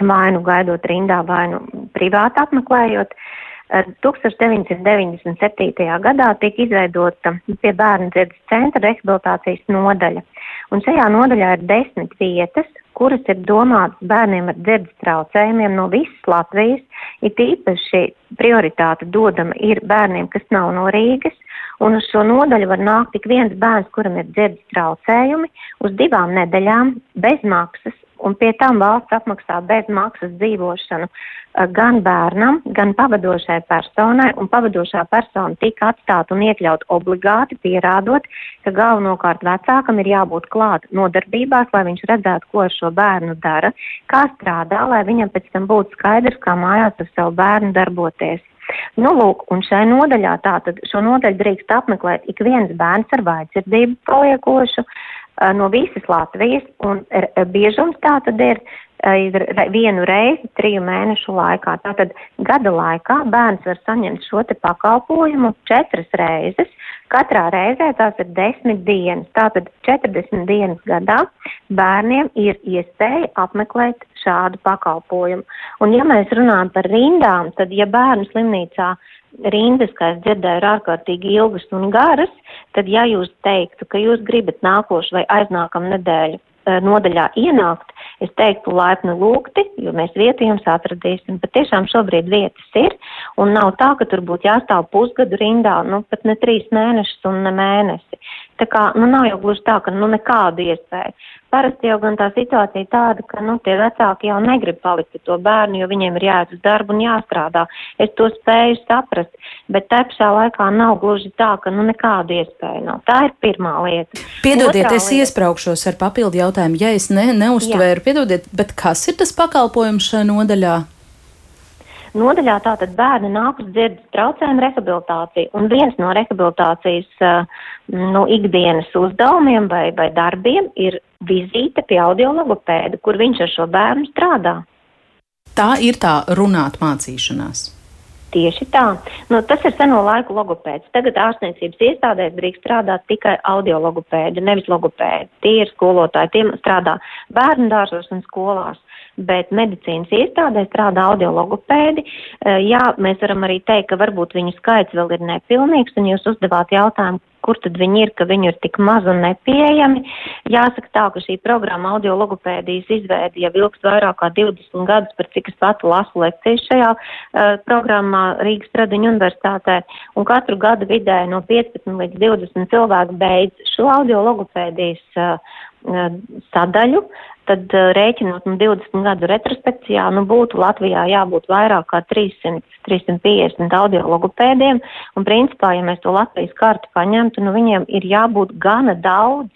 vai nu gaidot rindā, vai nu privāti apmeklējot, 1997. gadā tika izveidota pie bērnu dzirdes centra rehabilitācijas nodaļa. Un šajā nodaļā ir desmit vietas, kuras ir domātas bērniem ar dzirdes traucējumiem no visas Latvijas. Ir tīpaši prioritāte dodama ir bērniem, kas nav no Rīgas, un uz šo nodaļu var nākt tik viens bērns, kuram ir dzirdes traucējumi, uz divām nedēļām bez maksas, un pie tam valsts apmaksā bez maksas dzīvošanu eh, gan bērnam, gan pavadošai personai, un pavadošā persona tika atstāta un iekļaut obligāti, pierādot, ka galvenokārt vecākam ir jābūt klāt nodarbībās, lai viņš redzētu, ko ar šo bērnu dara, kā strādā, lai viņam pēc tam būtu skaidrs, kā mājās ar savu bērnu darboties. Nu, lūk, un šai nodaļā tātad šo nodaļu drīkst apmeklēt ik viens bērns ar vājdzirdību paliekošu no visas Latvijas, un biežums tātad ir ir vienu reizi triju mēnešu laikā. Tātad gada laikā bērns var saņemt šo te pakalpojumu četras reizes. Katrā reizē tās ir desmit dienas. Tātad 40 dienas gadā bērniem ir iespēja apmeklēt šādu pakalpojumu. Un ja mēs runājam par rindām, tad ja bērnu slimnīcā rindas, kā es dzirdēju, ir ārkārtīgi ilgas un garas, tad ja jūs teiktu, ka jūs gribat nākošu vai aiznākam nedēļu Eh, nodaļā ienākt, es teiktu laipni lūgti, jo mēs vietu jums atradīsim. Bet tiešām šobrīd vietas ir, un nav tā, ka tur būtu jāstāv pusgadu rindā, nu pat ne trīs mēnešus un ne mēnesi. Tā kā, nu nav jau gluži tā, ka nu nekāda iespēja. Parasti jau gan tā situācija tāda, ka, nu, tie vecāki jau negrib palikt ar to bērnu, jo viņiem ir jāiet uz darbu un jāstrādā. Es to spēju saprast, bet te pašā laikā nav gluži tā, ka, nu, nekāda iespēja nav. Tā ir pirmā lieta. Piedodiet, Otrā es lieta... iespraukšos ar papildu jautājumu, ja es ne, neuztvēru, piedodiet, bet kas ir tas pakalpojums šajā nodaļā? Nodaļā tātad bērni nāk uz dzirdes traucējumu rehabilitāciju, un viens no rehabilitācijas nu, ikdienas uzdevumiem vai, vai darbiem ir vizīte pie audiologopēda, kur viņš ar šo bērnu strādā. Tā ir tā runāt mācīšanās. Tieši tā. Nu, tas ir seno laiku logopēds. Tagad ārstniecības iestādēs drīkst strādāt tikai audiologopēdi, nevis logopēdi. Tie ir skolotāji, tie strādā bērnu dārzos un skolās bet medicīnas iestādē strādā audiologopēdi. Eh, jā, mēs varam arī teikt, ka varbūt viņu skaits vēl ir nepilnīgs, un jūs uzdevāt jautājumu, kur tad viņi ir, ka viņi ir tik maz un nepieejami. Jāsaka tā, ka šī programma audiologopēdijas izveidi jau ilgst vairāk kā 20 gadus, par cik es pati lasu lekcijas šajā uh, programmā Rīgas Tradiņu universitātē, un katru gadu vidēji no 15 līdz 20 cilvēku beidz šo audiologopēdijas uh, sadaļu, tad uh, rēķinot no 20 gadu retrospekcijā, nu būtu Latvijā jābūt vairāk kā 300, 350 audiologopēdiem, un principā, ja mēs to Latvijas karti paņemtu, nu viņiem ir jābūt gana daudz,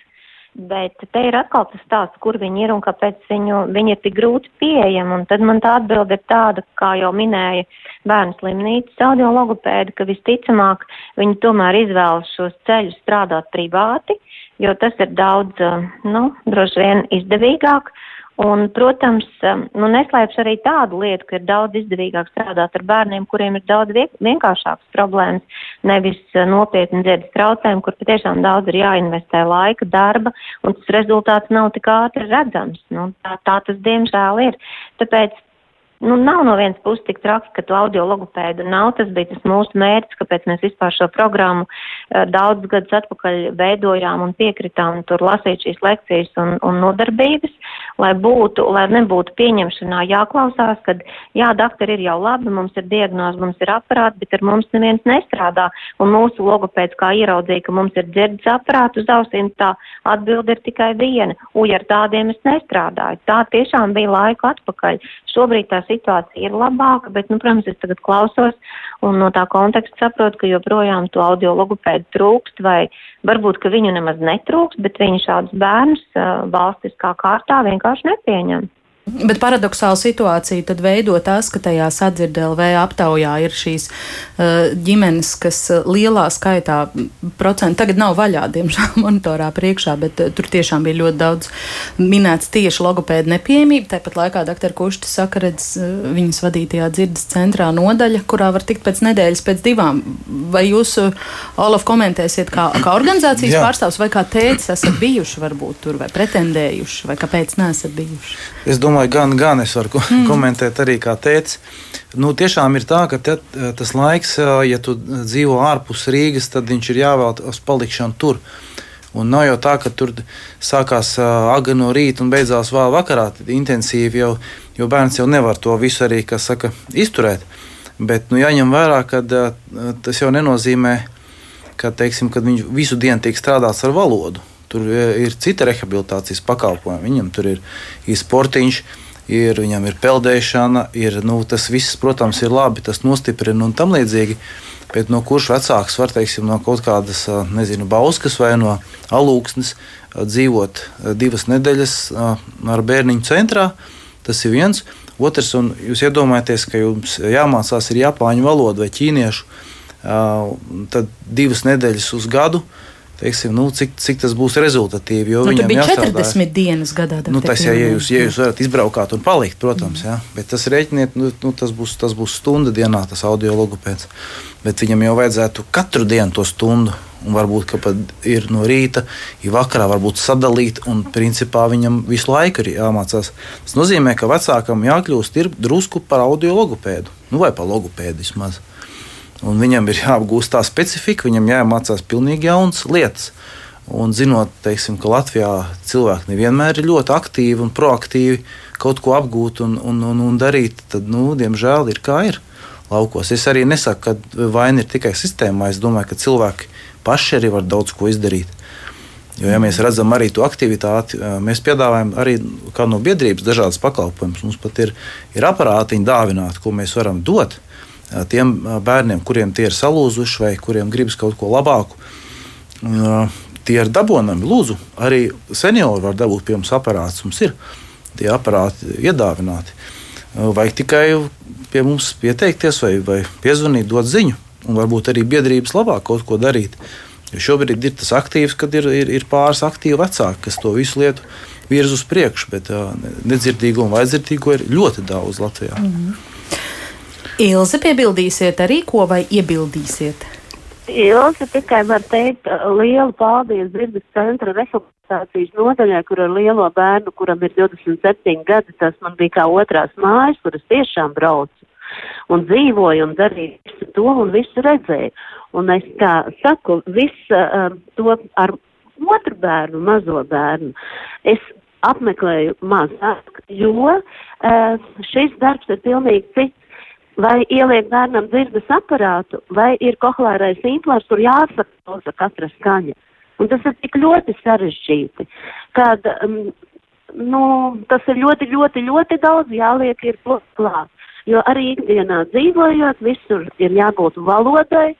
bet te ir atkal tas stāsts, kur viņi ir un kāpēc viņu, viņi ir tik grūti pieejami, un tad man tā atbilde ir tāda, kā jau minēja bērnu slimnīcas audiologopēdi, ka visticamāk viņi tomēr izvēlas šos ceļus strādāt privāti, jo tas ir daudz, eh, nu, droši vien izdevīgāk. Un, protams, eh, nu, neslēpšu arī tādu lietu, ka ir daudz izdevīgāk strādāt ar bērniem, kuriem ir daudz vienkāršākas problēmas, nevis eh, nopietni dzirdes traucējumi, kur patiešām daudz ir jāinvestē laika, darba, un tas rezultāts nav tik ātri redzams. Nu, tā, tā tas diemžēl ir. Tāpēc Nu, nav no vienas puses tik traki, ka tu audio logopēdu nav. Tas bija tas mūsu mērķis, kāpēc mēs vispār šo programmu uh, daudz gadus atpakaļ veidojām un piekritām tur lasīt šīs lekcijas un, un nodarbības, lai būtu, lai nebūtu pieņemšanā jāklausās, kad jā, doktori ir jau labi, mums ir diagnoze, mums ir aparāti, bet ar mums neviens nestrādā. Un mūsu logopēds kā ieraudzīja, ka mums ir dzirdes aparāti uz ausīm, tā atbilde ir tikai viena. Uj, ar tādiem es nestrādāju. Tā tiešām bija laika atpakaļ. Šobrīd tā situācija ir labāka, bet, nu, protams, es tagad klausos un no tā konteksta saprotu, ka joprojām to audio logopēdu trūkst vai varbūt, ka viņu nemaz netrūkst, bet viņi šādus bērnus valstiskā kārtā vienkārši nepieņem. Bet paradoxāla situācija tad veido tas, ka tajā sadzirdēlv aptaujā ir šīs uh, ģimenes, kas uh, lielā skaitā procentu tagad nav vaļā, diemžēl, [laughs] monitorā priekšā, bet uh, tur tiešām bija ļoti daudz minēts tieši logopēda nepieejamība. Tāpat laikā dr. Kušti saka, redz uh, viņas vadītajā dzirdes centrā nodaļa, kurā var tikt pēc nedēļas, pēc divām. Vai jūs, uh, Olaf, komentēsiet kā, kā organizācijas Jā. pārstāvs vai kā tēcis esat bijuši varbūt tur vai pretendējuši, vai kāpēc neesat bijuši? Domāju, gan, gan es varu mm. komentēt arī kā teicis. Nu, tiešām ir tā, ka te, tas laiks, ja tu dzīvo ārpus Rīgas, tad viņš ir jāvēlta uz palikšanu tur. Un nav jau tā, ka tur sākās agri no rīta un beidzās vēl vakarā intensīvi, jau, jo bērns jau nevar to visu arī saka, izturēt. Bet nu, jāņem vērā, ka tas jau nenozīmē, ka, teiksim, viņš visu dienu tiek strādāts ar valodu. Tur ir cita rehabilitācijas pakalpojuma. Viņam tur ir, ir sportiņš, ir, viņam ir peldēšana, ir, nu, tas viss, protams, ir labi, tas nostiprina un tam līdzīgi. Bet no kurš vecāks var teiksim, no kaut kādas nezinu, bauskas vai no alūksnes dzīvot divas nedēļas ar bērniņu centrā, tas ir viens. Otrs, un jūs iedomājaties, ka jums jāmācās ir japāņu valoda vai ķīniešu, tad divas nedēļas uz gadu. Teiksim, nu, cik, cik tas būs rezultatīvi. Nu, tur bija jāstrādā. 40 dienas gadā. Nu, tas, ja, ja, jūs, ja jūs varat izbraukāt un palikt, protams, mm. jā, bet tas rēķiniet, nu, nu, tas, būs, tas būs stunda dienā, tas audio logopēds. Bet viņam jau vajadzētu katru dienu to stundu un varbūt pat ir no rīta, ir vakarā, varbūt sadalīt, un principā viņam visu laiku ir jāmācās. Tas nozīmē, ka vecākam jākļūst drusku par audio logopēdu, nu vai par logopēdu vismaz. Un viņam ir jāapgūst tā specifika, viņam jāmācās pilnīgi jaunas lietas. Un zinot, teiksim, ka Latvijā cilvēki nevienmēr ir ļoti aktīvi un proaktīvi kaut ko apgūt un, un, un, un darīt, tad, nu, diemžēl, ir kā ir laukos. Es arī nesaku, ka vaina ir tikai sistēmā. Es domāju, ka cilvēki paši arī var daudz ko izdarīt. Jo, ja mēs redzam arī to aktivitāti, mēs piedāvājam arī no biedrības dažādas pakalpojumus. Mums pat ir, ir aparātiņi dāvināti, ko mēs varam dot tiem bērniem, kuriem tie ir salūzuši vai kuriem gribas kaut ko labāku. Tie ir dabūnami. Lūdzu, arī seniori var dabūt pie mums aparātus. Mums ir tie aparāti iedāvināti. Vajag tikai pie mums pieteikties vai, vai piezvanīt, dot ziņu un varbūt arī biedrības labāk kaut ko darīt. Jo šobrīd ir tas aktīvs, kad ir, ir, ir pāris aktīvi vecāki, kas to visu lietu virz uz priekšu, bet nedzirdīgo un vaidzirdīgo ir ļoti daudz Latvijā. Mm -hmm. Ilze piebildīsiet arī ko vai iebildīsiet? Ilze tikai var teikt lielu paldies dzirdes centra rehabilitācijas nodaļai, kur ar lielo bērnu, kuram ir 27 gadi, tas man bija kā otrās mājas, kuras tiešām braucu un dzīvoju un darīju visu to un visu redzēju. Un es kā saku, visu uh, to ar otru bērnu, mazo bērnu, es apmeklēju mazāk, jo uh, šis darbs ir pilnīgi cits. Vai ieliek bērnam dzirdes aparātu, vai ir kohlērais implants, kur jāsaklausa katra skaņa. Un tas ir tik ļoti sarežģīti, kad um, nu, tas ir ļoti, ļoti, ļoti daudz jāliek ir klāt. Jo arī ikdienā dzīvojot, visur ir jābūt valodai,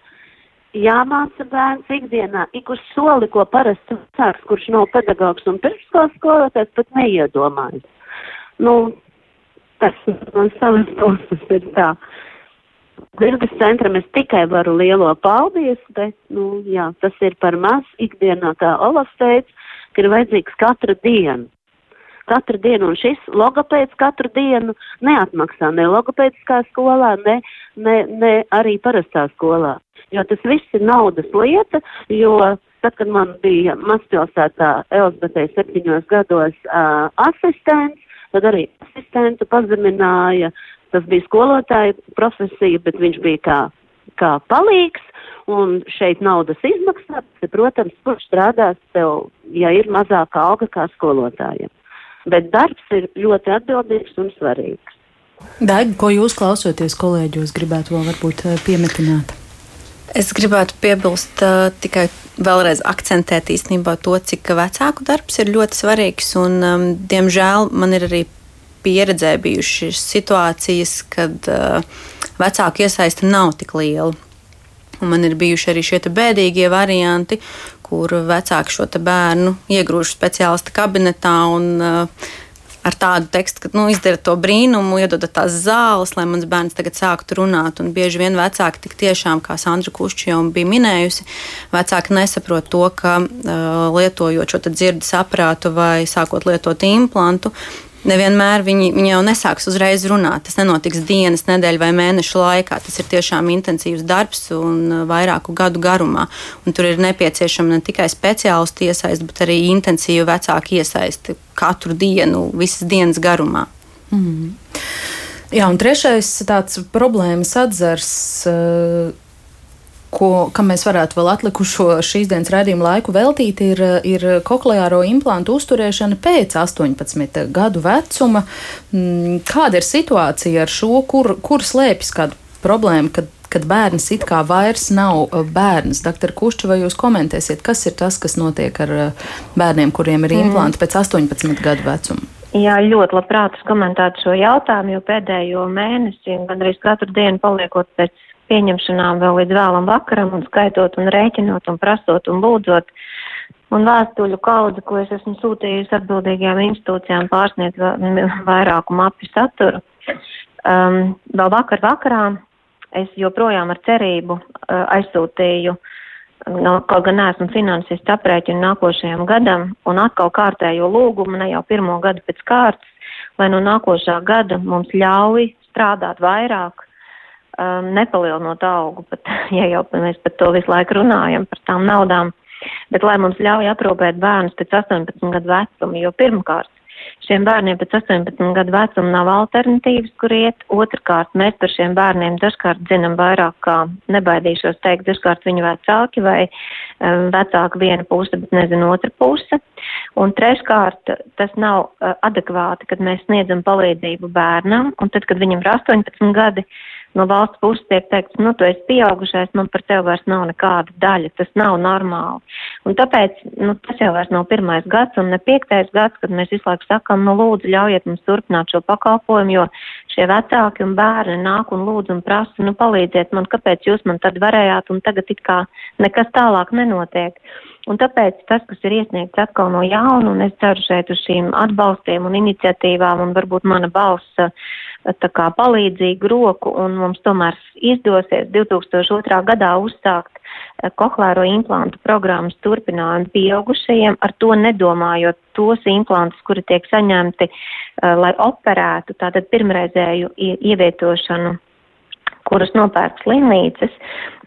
jāmāca bērns ikdienā, ik uz soli, ko parasti vecāks, kurš nav pedagogs un pirmskolas skolotājs, pat neiedomājas. Nu, tas man savas puses ir tā. Dzirdes centram es tikai varu lielo paldies, bet, nu, jā, tas ir par maz ikdienā, kā Olafs teica, ka ir vajadzīgs katra diena katru dienu, un šis logopēds katru dienu neatmaksā ne logopēdiskā skolā, ne, ne, ne arī parastā skolā. Jo tas viss ir naudas lieta, jo tad, kad man bija mazpilsētā Elzbetē septiņos gados uh, asistents, tad arī asistentu pazemināja. Tas bija skolotāja profesija, bet viņš bija kā, kā palīgs. Un šeit naudas izmaksā, protams, kurš strādās tev, ja ir mazāka alga kā skolotājiem bet darbs ir ļoti atbildīgs un svarīgs. Daiga, ko jūs klausoties kolēģos, gribētu vēl varbūt eh, piemetināt? Es gribētu piebilst uh, tikai vēlreiz akcentēt īstenībā to, cik vecāku darbs ir ļoti svarīgs. Un, um, diemžēl man ir arī pieredzē bijušas situācijas, kad uh, vecāku iesaiste nav tik liela. Un man ir bijuši arī šie bēdīgie varianti, kur vecāki šo bērnu iegrūž speciālista kabinetā un uh, ar tādu tekstu, ka nu, izdara to brīnumu, iedodat tās zāles, lai mans bērns tagad sāktu runāt. Un bieži vien vecāki tik tiešām, kā Sandra Kušķi jau bija minējusi, vecāki nesaprot to, ka uh, lietojot šo dzirdes aparātu vai sākot lietot implantu, nevienmēr viņi, viņi jau nesāks uzreiz runāt. Tas nenotiks dienas, nedēļu vai mēnešu laikā. Tas ir tiešām intensīvs darbs un uh, vairāku gadu garumā. Un tur ir nepieciešama ne tikai speciālistu iesaiste, bet arī intensīva vecāka iesaiste katru dienu, visas dienas garumā. Mm. Jā, un trešais tāds problēmas atzars. Uh, ko, kam mēs varētu vēl atlikušo šīs dienas raidījuma laiku veltīt, ir, ir kokleāro implantu uzturēšana pēc 18 gadu vecuma. Mm, kāda ir situācija ar šo, kur, kur slēpjas kāda problēma, kad, kad bērns it kā vairs nav uh, bērns? Doktor Kušķa, vai jūs komentēsiet, kas ir tas, kas notiek ar uh, bērniem, kuriem ir mm. implanti pēc 18 gadu vecuma? Jā, ļoti labprāt komentētu šo jautājumu, jo pēdējo mēnesi, gandrīz katru dienu paliekot pēc pieņemšanām vēl līdz vēlam vakaram un skaitot un rēķinot un prasot un lūdzot. Un vēstuļu kaudze, ko es esmu sūtījusi atbildīgajām institūcijām, pārsniedz [laughs] vairāku mapu saturu. Um, vēl vakar vakarā es joprojām ar cerību uh, aizsūtīju, no, kaut gan neesmu finansisti aprēķinu nākošajam gadam, un atkal kārtējo lūgumu, ne jau pirmo gadu pēc kārtas, lai no nākošā gada mums ļauj strādāt vairāk, um, nepalielinot augu, [laughs] pat, ja jau mēs par to visu laiku runājam, par tām naudām, bet lai mums ļauj aprūpēt bērnus pēc 18 gadu vecuma, jo pirmkārt, šiem bērniem pēc 18 gadu vecuma nav alternatīvas, kur iet. Otrkārt, mēs par šiem bērniem dažkārt zinām vairāk kā, nebaidīšos teikt, dažkārt viņu vecāki vai um, vecāka viena puse, bet nezinu otra puse. Un treškārt, tas nav uh, adekvāti, kad mēs sniedzam palīdzību bērnam, un tad, kad viņam ir 18 gadi, no valsts puses tiek teikts, nu, tu esi pieaugušais, man par tevi vairs nav nekāda daļa, tas nav normāli. Un tāpēc, nu, tas jau vairs nav pirmais gads un ne piektais gads, kad mēs visu laiku sakam, nu, lūdzu, ļaujiet mums turpināt šo pakalpojumu, jo šie vecāki un bērni nāk un lūdzu un prasa, nu, palīdziet man, kāpēc jūs man tad varējāt un tagad it kā nekas tālāk nenotiek. Un tāpēc tas, kas ir iesniegts atkal no jauna, un es ceru šeit uz šīm atbalstiem un iniciatīvām, un varbūt mana balss tā kā palīdzīgu roku, un mums tomēr izdosies 2002. gadā uzsākt eh, kohlēro implantu programmas turpinājumu pieaugušajiem, ar to nedomājot tos implantus, kuri tiek saņemti, uh, lai operētu tātad pirmreizēju ievietošanu kuras nopērk slimnīcas,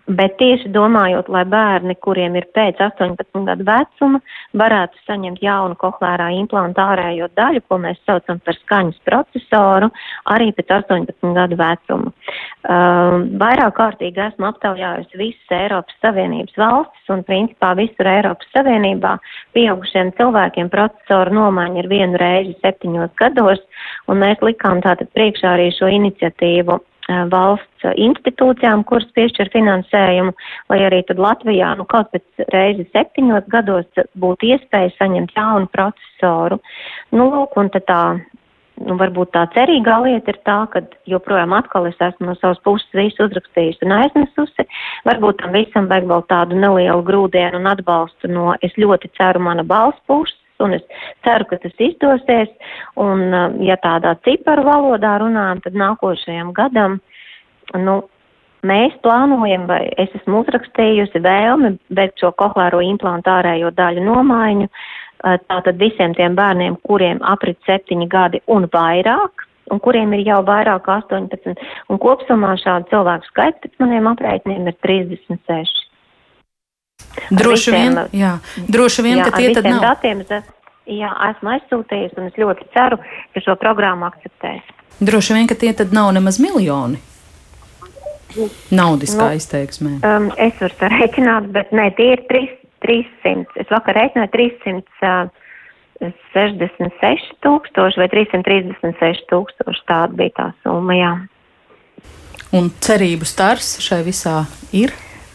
Bet tieši domājot, lai bērni, kuriem ir pēc 18 gadu vecuma, varētu saņemt jaunu kohlērā implantu ārējo daļu, ko mēs saucam par skaņas procesoru, arī pēc 18 gadu vecuma. Uh, vairāk kārtīgi esmu aptaujājusi visas Eiropas Savienības valstis un principā visur Eiropas Savienībā pieaugušiem cilvēkiem procesoru nomaiņa ir vienu reizi septiņos gados, un mēs likām tātad priekšā arī šo iniciatīvu valsts institūcijām, kuras piešķir finansējumu, lai arī tad Latvijā nu, kaut pēc reizi septiņos gados būtu iespēja saņemt jaunu procesoru. Nu, lūk, un tad tā, nu, varbūt tā cerīgā lieta ir tā, ka joprojām atkal es esmu no savas puses visu uzrakstījusi un aiznesusi. Varbūt tam visam vajag vēl tādu nelielu grūdienu un atbalstu no, es ļoti ceru, mana balss puses un es ceru, ka tas izdosies. Un, uh, ja tādā ciparu valodā runājam, tad nākošajam gadam, nu, mēs plānojam, vai es esmu uzrakstījusi vēlmi veikt šo kohlēro implantu ārējo daļu nomaiņu. Uh, tātad visiem tiem bērniem, kuriem aprit septiņi gadi un vairāk, un kuriem ir jau vairāk kā 18, un kopsumā šādu cilvēku skaits pēc maniem aprēķiniem ir 36. Droši vien, jā, droši vien, jā, ka tie tad nav. Datiem, jā, esmu aizsūtījusi un es ļoti ceru, ka šo programmu akceptēs. Droši vien, ka tie tad nav nemaz miljoni. Naudiskā nu, izteiksmē. Um, es varu sarēķināt, bet nē, tie ir 3, 300. Es vakar rēķināju 366 tūkstoši vai 336 tūkstoši. Tāda bija tā summa, jā. Un cerību stars šai visā ir?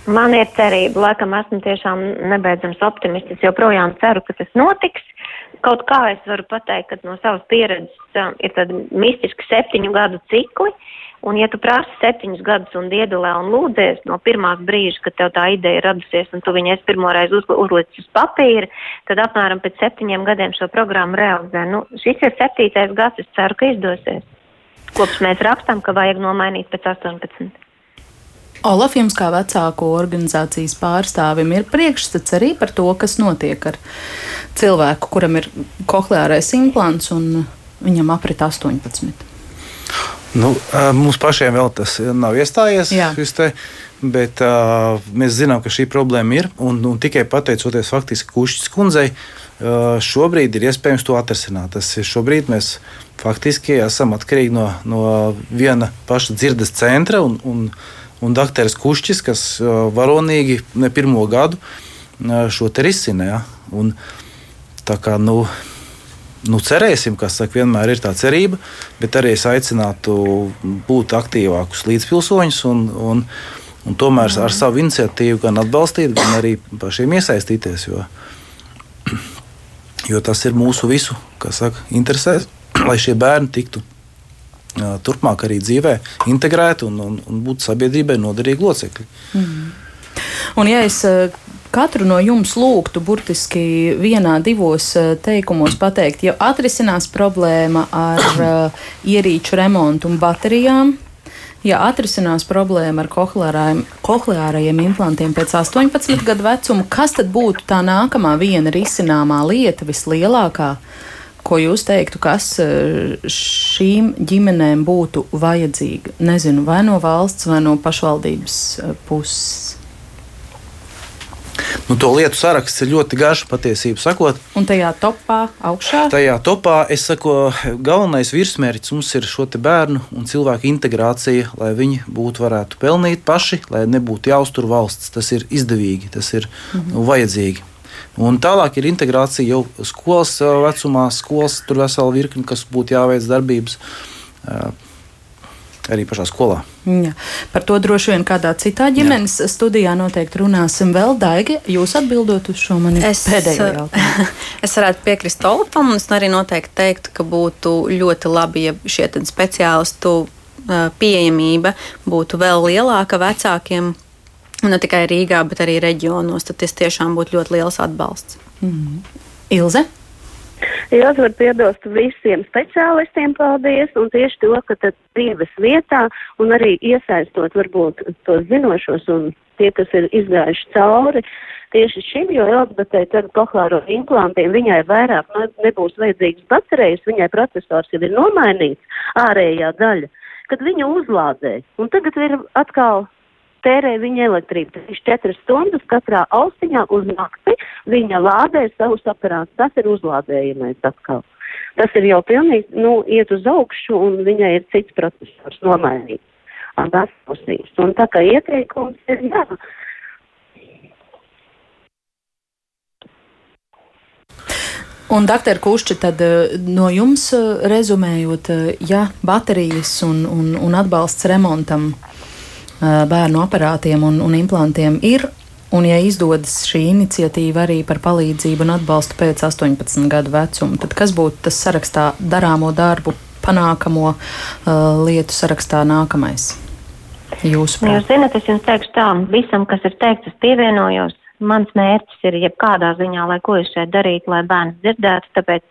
Man ir cerība, laikam esmu tiešām nebeidzams optimists. Es joprojām ceru, ka tas notiks. Kaut kā es varu pateikt, ka no savas pieredzes um, ir tādi mistiski septiņu gadu cikli. Un, ja tu prasi septiņus gadus un diedulē un lūdzies no pirmās brīža, kad tev tā ideja ir radusies un tu viņu esi pirmoreiz uz, uzlicis uz papīra, tad apmēram pēc septiņiem gadiem šo programmu realizē. Nu, šis ir septītais gads, es ceru, ka izdosies. Kopš mēs rakstām, ka vajag nomainīt pēc 18. Olaf, jums kā vecāko organizācijas pārstāvim ir priekšstats arī par to, kas notiek ar cilvēku, kuram ir kohleārais implants un viņam aprit 18. Nu, mums pašiem vēl tas nav iestājies. Te, bet uh, mēs zinām, ka šī problēma ir. Un, un tikai pateicoties faktiski Kušķis kundzei, uh, šobrīd ir iespējams to atrisināt. Tas ir šobrīd mēs faktiski esam atkarīgi no, no viena paša dzirdes centra un, un, un doktoras Kušķis, kas varonīgi ne pirmo gadu šo te risina. Ja? Un, tā kā, nu, nu, cerēsim, ka saka, vienmēr ir tā cerība, bet arī es aicinātu būt aktīvākus līdzpilsoņus un, un, un tomēr ar savu iniciatīvu gan atbalstīt, gan arī pašiem iesaistīties. Jo, jo tas ir mūsu visu saka, interesēs, lai šie bērni tiktu turpmāk arī dzīvē integrēti un, un, un būtu sabiedrībai noderīgi locekļi. Mm. Un, ja es katru no jums lūgtu burtiski vienā, divos teikumos pateikt, ja atrisinās problēma ar uh, ierīču remontu un baterijām, ja atrisinās problēma ar kohleārajiem implantiem pēc 18 gadu vecuma, kas tad būtu tā nākamā viena risināmā lieta, vislielākā, ko jūs teiktu, kas eh, šīm ģimenēm būtu vajadzīga? Nezinu, vai no valsts, vai no pašvaldības puses. Nu, to lietu saraksts ir ļoti garš, patiesībā sakot. Un tajā topā augšā? Tajā topā es saku, galvenais virsmērķis mums ir šo bērnu un cilvēku integrācija, lai viņi būtu varētu pelnīt paši, lai nebūtu jāuztur valsts. Tas ir izdevīgi, tas ir nu, vajadzīgi. Un tālāk ir integrācija jau skolas vecumā, skolas tur vesela virkni, kas būtu jāveic darbības arī pašā skolā. Ja. Par to droši vien kādā citā ģimenes Jā. studijā noteikti runāsim vēl. Daigi, jūs atbildot uz šo mani es, pēdējo jautājumu. [laughs] Es varētu piekrist Tolpam, un es arī noteikti teiktu, ka būtu ļoti labi, ja šie speciālistu pieejamība būtu vēl lielāka vecākiem. Ne tikai Rīgā, bet arī reģionos. Tad tas tiešām būtu ļoti liels atbalsts. Mm. Ilze? Es varu piebilst visiem speciālistiem paldies un tieši to, ka tad dzīves vietā un arī iesaistot varbūt tos zinošos un tie, kas ir izgājuši cauri tieši šim, jo Elizabetei ar kohlāro implantiem viņai vairāk nebūs vajadzīgas baterijas, viņai procesors jau ir nomainīts, ārējā daļa, kad viņa uzlādē. Un tagad ir atkal tērē viņa elektrību. 4 stundas katrā austiņā uz nakti viņa lādē savus aparātus. Tas ir uzlādējamais atkal. Tas ir jau pilnīgi, nu, iet uz augšu un viņai ir cits procesors nomainīts. Abās pusīs. Un tā kā ieteikums ir, jā, Un, doktor Kušķi, tad eh, no jums eh, rezumējot, eh, ja baterijas un, un, un atbalsts remontam bērnu aparātiem un, un implantiem ir. Un, ja izdodas šī iniciatīva arī par palīdzību un atbalstu pēc 18 gadu vecuma, tad kas būtu tas sarakstā darāmo darbu, panākamo uh, lietu sarakstā nākamais? Jūsu prāt? Jūs zināt, es jums teikšu tā, visam, kas ir teikts, es pievienojos. Mans mērķis ir jebkādā ziņā, lai ko es šeit darītu, lai bērns dzirdētu, tāpēc,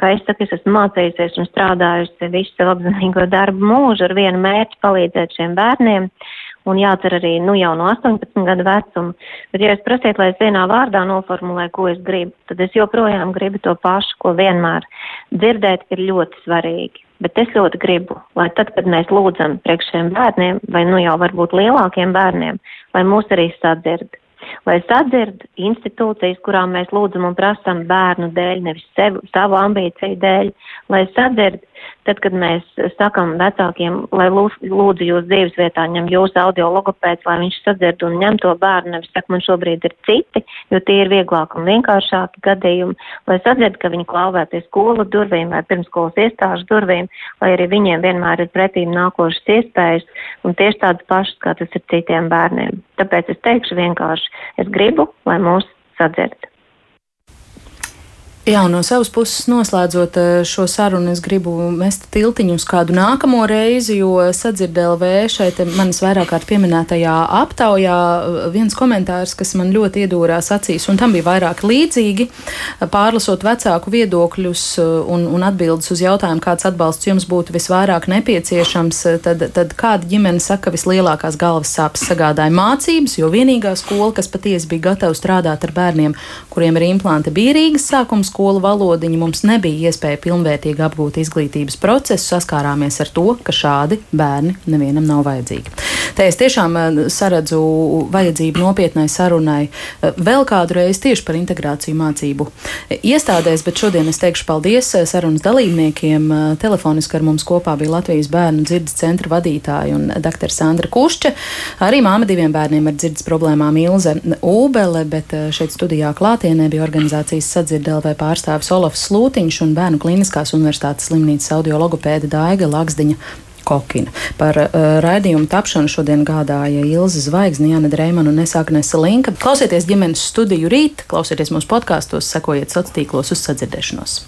kā es saku, es esmu mācījusies un strādājusi visu savu apzinīgo darbu mūžu ar vienu mērķi palīdzēt šiem bērniem. Uh, un jācer arī nu, jau no 18 gadu vecuma. Bet, ja es prasiet, lai es vienā vārdā noformulēju, ko es gribu, tad es joprojām gribu to pašu, ko vienmēr dzirdēt ir ļoti svarīgi. Bet es ļoti gribu, lai tad, kad mēs lūdzam priekš šiem bērniem, vai nu jau varbūt lielākiem bērniem, lai mūs arī sadzird lai sadzird institūcijas, kurām mēs lūdzam un prasam bērnu dēļ, nevis sev, savu ambīciju dēļ, lai sadzird Tad, kad mēs sakam vecākiem, lai lūdzu jūs dzīves vietā ņem jūsu audio logopēds, lai viņš sadzird un ņem to bērnu, nevis saka, man šobrīd ir citi, jo tie ir vieglāk un vienkāršāki gadījumi, lai sadzird, ka viņi klauvē pie skolu durvīm vai pirmskolas iestāžu durvīm, lai arī viņiem vienmēr ir pretīm nākošas iespējas un tieši tādas pašas, kā tas ir citiem bērniem. Tāpēc es teikšu vienkārši, es gribu, lai mūs sadzird. Jā, no savas puses noslēdzot eh, šo sarunu, es gribu mest tiltiņu uz kādu nākamo reizi, jo sadzirdēlv šeit manis vairāk kārt pieminētajā aptaujā eh, viens komentārs, kas man ļoti iedūrās acīs, un tam bija vairāk līdzīgi, pārlasot vecāku viedokļus eh, un, un atbildes uz jautājumu, kāds atbalsts jums būtu visvairāk nepieciešams, tad, tad kāda ģimene saka, vislielākās galvas sāpes sagādāja mācības, jo vienīgā skola, kas patiesi bija gatava strādāt ar bērniem, kuriem ir implanti, bija Rīgas sākums skolu valodiņu mums nebija iespēja pilnvērtīgi apgūt izglītības procesu, saskārāmies ar to, ka šādi bērni nevienam nav vajadzīgi. Te es tiešām saredzu vajadzību nopietnai sarunai vēl kādu reizi tieši par integrāciju mācību iestādēs, bet šodien es teikšu paldies sarunas dalībniekiem. Telefoniski ar mums kopā bija Latvijas bērnu dzirdes centra vadītāja un dr. Sandra Kušča, arī māma diviem bērniem ar dzirdes problēmām Ilze Ūbele, bet šeit studijā klātienē bija organizācijas sadzirdelvē pārstāvis Olafs Slūtiņš un Bērnu Kliniskās universitātes slimnīcas audiologopēda Daiga Laksdiņa Kokina. Par uh, raidījumu tapšanu šodien gādāja Ilza Zvaigzne, Jāna Dreimana un Nesāknese Linka. Klausieties ģimenes studiju rīt, klausieties mūsu podkāstos, sekojiet sociālos tīklos uz sadzirdēšanos.